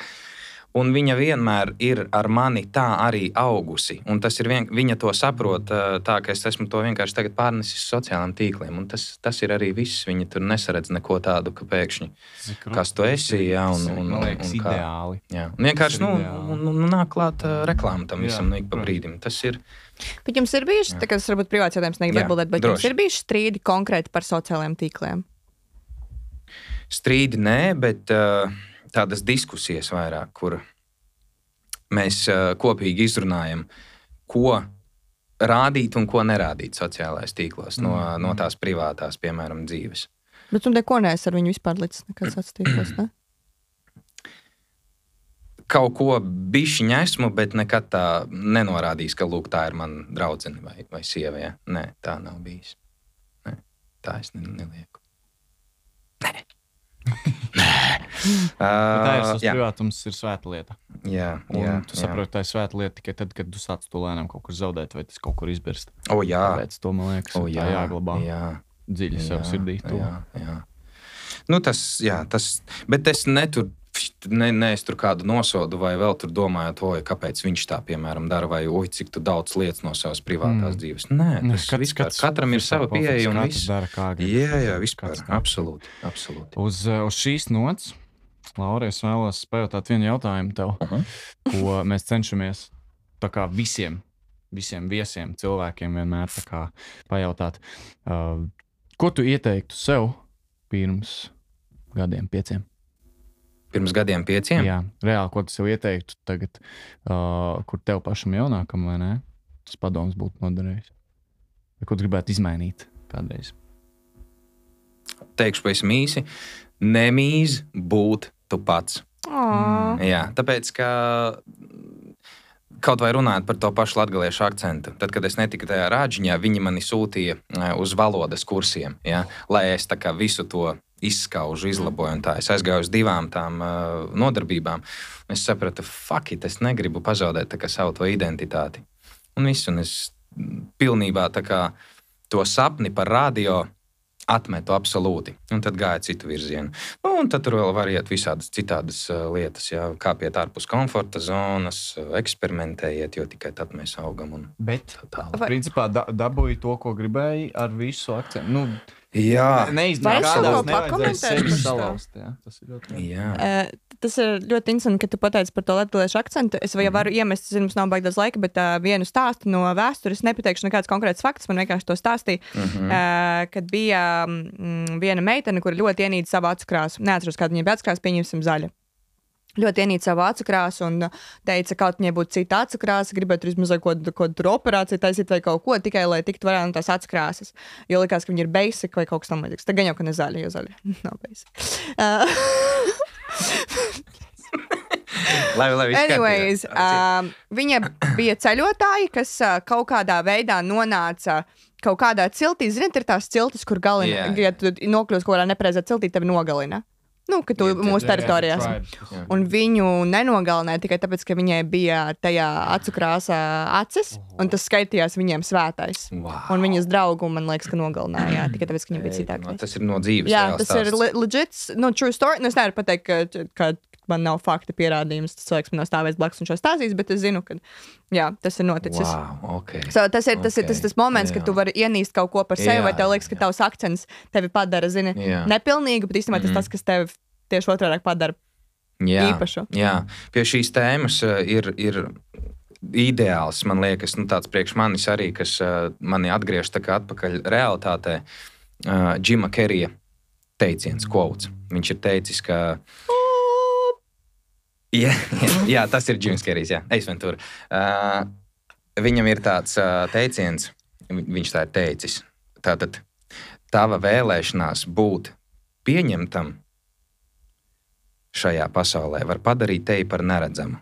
Un viņa vienmēr ir ar mani tā arī augusi. Un tas ir vien, viņa to saprot, ā, tā ka es esmu to vienkārši tagad pārnesis sociālajiem tīkliem. Un tas, tas ir arī viss. Viņa tur nesaredz neko tādu, ka pēkšņi tas krūti. Kas tu esi, jā, un- Tas un- un- liekas, un kā. ideāli. Jā, un vienkārši Tas ir nu, ideāli. nu, nu, nāk klāt uh, reklāma tam Jā, visam, nu, ik pa brīdim. Tas ir. Bet jums ir bijuši, tā, kas varbūt privāts jautājums, negribu Jā, atbildēt, bet droši. jums ir bijuši strīdi konkrēti par sociālajiem tīkliem. Strīdi nē, bet uh, tādas diskusijas vairāk, kur mēs uh, kopīgi izrunājam, ko rādīt un ko nerādīt sociālajos tīklos no, Mm. no tās privātās, piemēram, dzīves. Bet tu neko neesi ar viņu vispār līdz nekāds attīstības. Ne? Kaut ko bišķiņu esmu, bet nekad tā nenorādījis, ka lūk, tā ir mana draudzene vai, vai sieva. Ja? Nē, tā nav bijis. Nē, tā es ne, nelieku. Nē. Bet Tā ir uh, jā, privātums, ir svēta lieta. jā, Un jā, tu jā. saproti, tā ir svēta lieta tikai tad, kad tu sāc to lēnām kaut kur zaudēt, vai tas kaut kur izbirst. O, jā, Tāpēc to man liekas, o, o, jā, jā, jāglabā jā, Jā, dziļi sev sirdī. to. Jā, jā. Nu, tas, jā, tas, bet es neturu. Ne, ne es tur kādu nosodu, vai vēl tur domājot, oi, kāpēc viņš tā, piemēram, dara, vai oi, cik daudz lietas no savas privātās Mm. dzīves. Nē, tas kāds- vispār, kāds- katram ir sava pieeja un viss. dara, kā grib. Jā, jā, vispār. Absolūti. absolūti. Uz, uh, uz šīs nots, Laura, es vēlos pajautāt vienu jautājumu tev, Aha. ko mēs cenšamies tā kā visiem, visiem viesiem, cilvēkiem vienmēr tā kā pajautāt. Uh, ko tu ieteiktu sev pirms gadiem, pieciem? Pirms gadiem pieciem. Jā, reāli, ko tu sev ieteiktu tagad, uh, kur tev pašam jaunākam, vai ne? Tas padoms būtu noderējis. Vai ko tu gribētu izmainīt kādreiz? Teikšu pavisam īsi. Nemīz būt tu pats. Oh. Jā, tāpēc, ka kaut vai runājot par to pašu latviešu akcentu, tad, kad es netiku tajā rāģiņā, viņi mani sūtīja uz valodas kursiem, ja, lai es tā kā visu to izskaužu, izlaboju. tā. Es aizgāju uz divām tām uh, nodarbībām. Es sapratu, fuck, it, es negribu pazaudēt kā savu to identitāti. Un viss, un es pilnībā kā to sapni par radio atmetu absolūti. Un tad gāja citu virzienu. Nu, un tad tur vēl var iet visādas citādas uh, lietas, jā, kāpiet ārpus komforta zonas, uh, eksperimentējiet, jo tikai tad mēs augam. Un... Bet, tā tālāk. Principā, da, dabūji to, ko gribēji ar visu akcentu. Nu, Jā, Neizdevās tas ir ļoti labi. jā. Tas ir ļoti interesanti, ka tu pateici par to latviešu akcentu. Es vai Mhm. varu iemest, zinu, mums nav baigts daudz laika, bet uh, vienu stāstu no vēstures. Nepateikšu nekādus konkrētus faktus, man vienkārši to stāstīja. Mhm. Uh, kad bija mm, viena meitene, kur ļoti ienīda savu acu krāsu. Neatceros, kāda viņa bija acu krāsa, pieņemsim zaļu. Ļoti ienīda savu acu krāsu un uh, teica, ka kaut viņai būtu cita acu krāsa, gribētu izmazot kaut ko tur operāciju taisīt vai kaut ko tikai, lai tiktu vaļā no tās acu krāsas. Jo likās, ka viņi ir basic vai kaut kas tamlīdzīgs. Tagad jau, ka ne zaļi, jo zaļi nav basic. Lai viss Anyways, um, viņa bija ceļotāja, kas uh, kaut kādā veidā nonāca kaut kādā ciltī, ziniet, ir tās ciltis, kur galvenā, Jā, ja tu nokļūsi kaut kādā nepareizā ciltī, tevi nogalina. Nu, ka tu Jā, mūsu teritorijās. Jā. Un viņu nenogalināja tikai tāpēc, ka viņai bija tajā acu krāsā acis, un tas skaitījās viņiem svētais. Wow. Un viņas draugu, man liekas, ka nogalināja tikai tāpēc, ka viņa bija Ei, citāka. no, Tas ir no dzīves. Jā, tas ir stāsts. le legit, nu, true story. Nu, es nevaru pateikt, ka, ka man nav fakta pierādījums. Tas cilvēks man nav stāvējis blakus un šo stāstījis, bet es zinu, ka jā, tas ir noticis. Wow, okay. So, tas ir tas, okay. Ok, tas, tas moments, jā. kad tu vari ienīst kaut ko par sevi, Jā, vai tev liekas, ka jā. tavs akcents tevi padara, zini, Jā. nepilnīgu, bet īstenībā tas Mhm. tas, kas tevi tieši otrādi padara Jā, īpašu. jā, pie šīs tēmas uh, ir, ir ideāls, man liekas, nu, tāds priekš manis arī, kas uh, mani atgriež atpakaļ realitātē. Uh, Džima Kerija teiciens, quotes. Viņš ir teicis, ka. Jā, jā, jā, tas ir Džims Kerijs, Jā, Eisventūra. Uh, viņam ir tāds uh, teiciens, vi- viņš tā ir teicis. Tātad, tava vēlēšanās būt pieņemtam šajā pasaulē var padarīt tevi par neredzamu.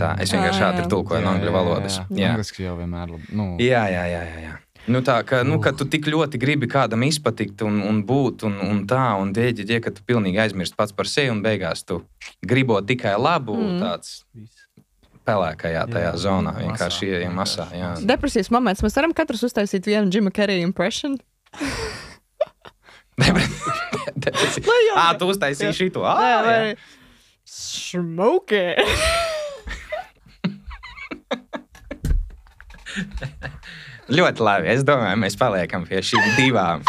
Tā, es vienkārši Jā, jā. ir tulkoju no angļu valodas. Jā, angliski jau vienmēr labi. Nu, Jā, jā, jā. jā, jā. Nu, tā kā nu, ka tu tik ļoti gribi kādam izpatikt un, un būt, un, un tā, un dēļ, ja, ka tu pilnīgi aizmirsti pats par sevi, un beigās tu gribo tikai labu, Mm. tāds pelēkajā tajā Jā, zonā, masā, vienkārši ieejam masā. Jā. Depresijas moments. Mēs varam katrs uztaisīt vienu Džima Kerija impression. Depresija. Ā, tu uztaisīji šito. Ā, jā. vai- Smoke it! Ļoti labi. Es domāju, mēs paliekam pie šīm divām.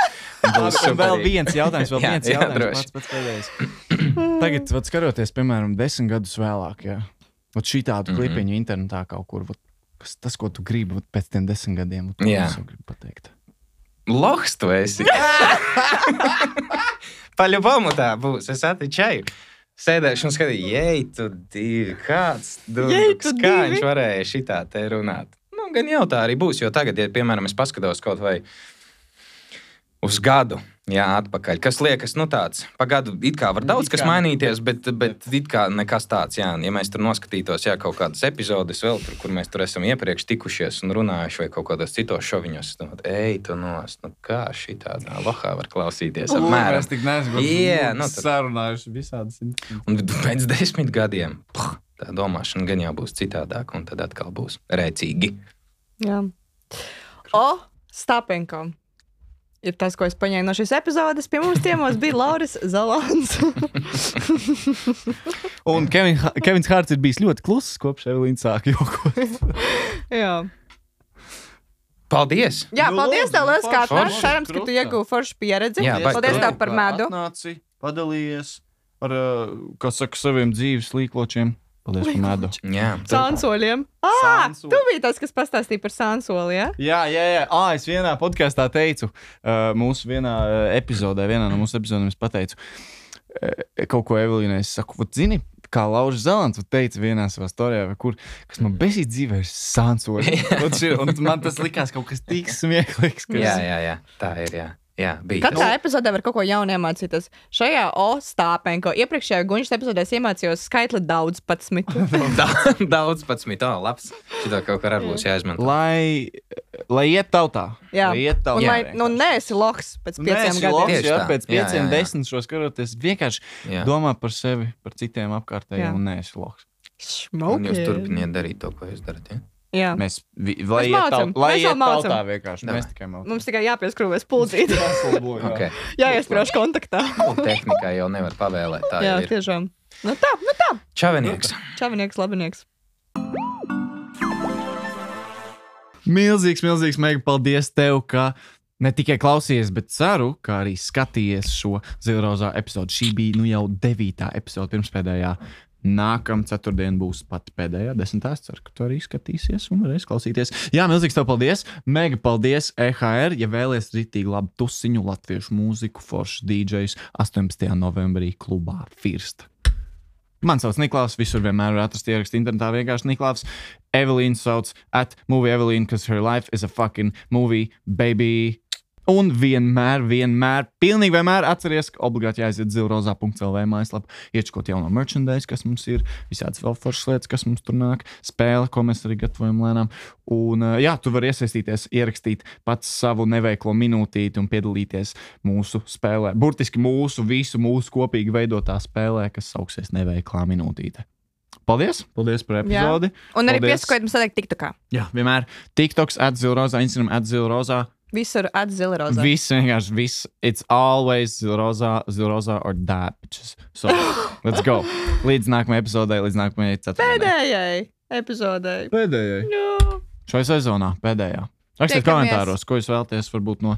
Būs Un vēl viens jautājums, vēl Jā, viens jā, jautājums. Pats, pats pēdējais. Tagad, vat, skatoties, piemēram, desmit gadus vēlāk, ja vat šī tādu Mhm. klipiņu internetā kaut kur, vat, kas, tas, ko tu gribi vat, pēc tiem desmit gadiem, vat, ko Jā. es jau gribu pateikt. Lohs tu esi. Paļubomu tā būs. Es atveju. Sēdēšu un skatīju, jei, tu divi, kāds tu durvis, kā divi. viņš varēja šitā te runāt. Nu, gan jau tā arī būs, jo tagad, ja, piemēram, es paskatos kaut vai uz gadu, jā, atpakaļ, kas liekas, nu tāds, pa gadu it kā var daudz It kas mainīties, bet, bet it kā nekas tāds, jā, ja mēs tur noskatītos, jā, kaut kādas epizodes vēl, tur, kur mēs tur esam iepriekš tikušies un runājuši vai kaut kādos citos šoviņos, nu, ej, tu nost, nu kā šī tādā lohā var klausīties apmēram. Mēs tik neesam Jā, nu, tad- sarunājuši visādas. Un pēc desmit gadiem puh, tā domāšana gan jau būs citādāka, un tad atkal būs rēcīgi. Jā. O, Stapenko. Ir tas, ko es paņēmu no šīs epizodes. Pie mums ciemos bija Lauris Zalants. Un Kevin, Kevins Hārts ir bijis ļoti kluss kopš Evelīna sāka jokot. Jā, Paldies! Jā Nu, paldies tev, Lielas, kā forši. atnāc. Cerams, ka tu ieguvi foršu pieredzi. Jā, paldies kruta. tev par medu. Atnāci, padalījies ar, uh, kas saka, saviem dzīves līkločiem. Paldies par medu. Jā, tu- Sānsoļiem. Ah, tu biji tas, kas pastāstīja par sānsoli, jā? Jā, jā, jā. Ah, es vienā podkāstā teicu, mūsu vienā epizodē, vienā no mūsu epizodēm, es pateicu kaut ko Evelīnai. Es saku, "Vat zini, kā Lauris Zelants teica vienā savā storijā, vai kur, kas man bezīt dzīvē ir sānsoļi. Un man tas likās kaut kas tik smieklīgs. ka es- jā, jā, jā, tā ir. Jā, jā bija. Katrā epizodē var kaut ko jaunu iemācīties. Šajā O stāpenko iepriekšējā guņas epizodē es iemācījos skaitli daudz pats mitu. Da- Daudz pats mīt, oh, labs. Šitā kaut kā arī būs jāizmanto. Lai, lai iet tautā. Jā. lai iet tautā. Un lai, nu, neesi loks pēc pieciem gadiem. Tieši Jā, pēc Jā, pieciem, jā, jā. desmit šo skatoties, vienkārši Jā. domā par sevi, par citiem apkārtējiem Jā. un neesi loks. Un jūs turpiniet darīt to, ko jūs darat. Ja? Jā. Mēs, Mēs iet mācam, taut- lai mēs tikai mācām. Mums tikai jāpieskrūvēs pulcīt. Okay. Jāiesprāž kontaktā. Un tehnikā jau nevar pavēlēt. Tā Jā, ir. tiešām. Nu tā, nu tā. Čavinieks. Čavinieks, labinieks. Milzīgs, milzīgs, mega paldies tev, ka ne tikai klausījies, bet ceru, ka arī skatījies šo zilrozā epizodu. Šī bija nu jau devītā epizode, pirmspēdējā. Nākamā ceturtdiena būs pat pēdējā, desmitā. Es ceru, ka tu arī skatīsies un varēsi klausīties. Jā, milzīgs tev paldies. Mega paldies EHR. Ja vēlaties rītīgi labu tusiņu, latviešu mūziku, foršs DJs 18. novembrī klubā First. Man sauc Niklaus, visur vienmēr var atrast ierakstu internetā. Vienkārši Niklaus. Evelīna sauc at movie Evelīna, because her life is a fucking movie, baby. Un vienmēr, vienmēr, pilnīgi vienmēr atcerieties, ka obligāti jāaiziet zilrozā.cl mājaslapā, iečkot jauno merchandise, kas mums ir, visādas vēl foršas lietas, kas mums tur nāk, spēle, ko mēs arī gatavojam lēnām. Un, jā, tu vari iesaistīties, ierakstīt pats savu neveiklo minūtīti un piedalīties mūsu spēlē. Burtiski mūsu, visu mūsu kopīgi veidotā spēlē, kas sauksies neveiklā minūtīte. Paldies! Paldies par epizodi! Un arī piesakojiet mums teikt, TikTokā. Jā, vienmēr TikToks, atzilrozā, Instagram, atzilrozā. Visur rozā. Viss vienkārši, viss. It's always zilrozā, zilrozā or that. bitches. So, let's go. Līdz nākamajai epizodei, līdz nākamajai ceturtdienai. Pēdējai epizodei. Pēdējai. Jā. Šai sezonā, pēdējā. Rakstiet komentāros, ko jūs vēlaties varbūt no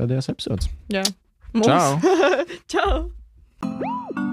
pēdējās epizodes. Jā. Čau! Čau!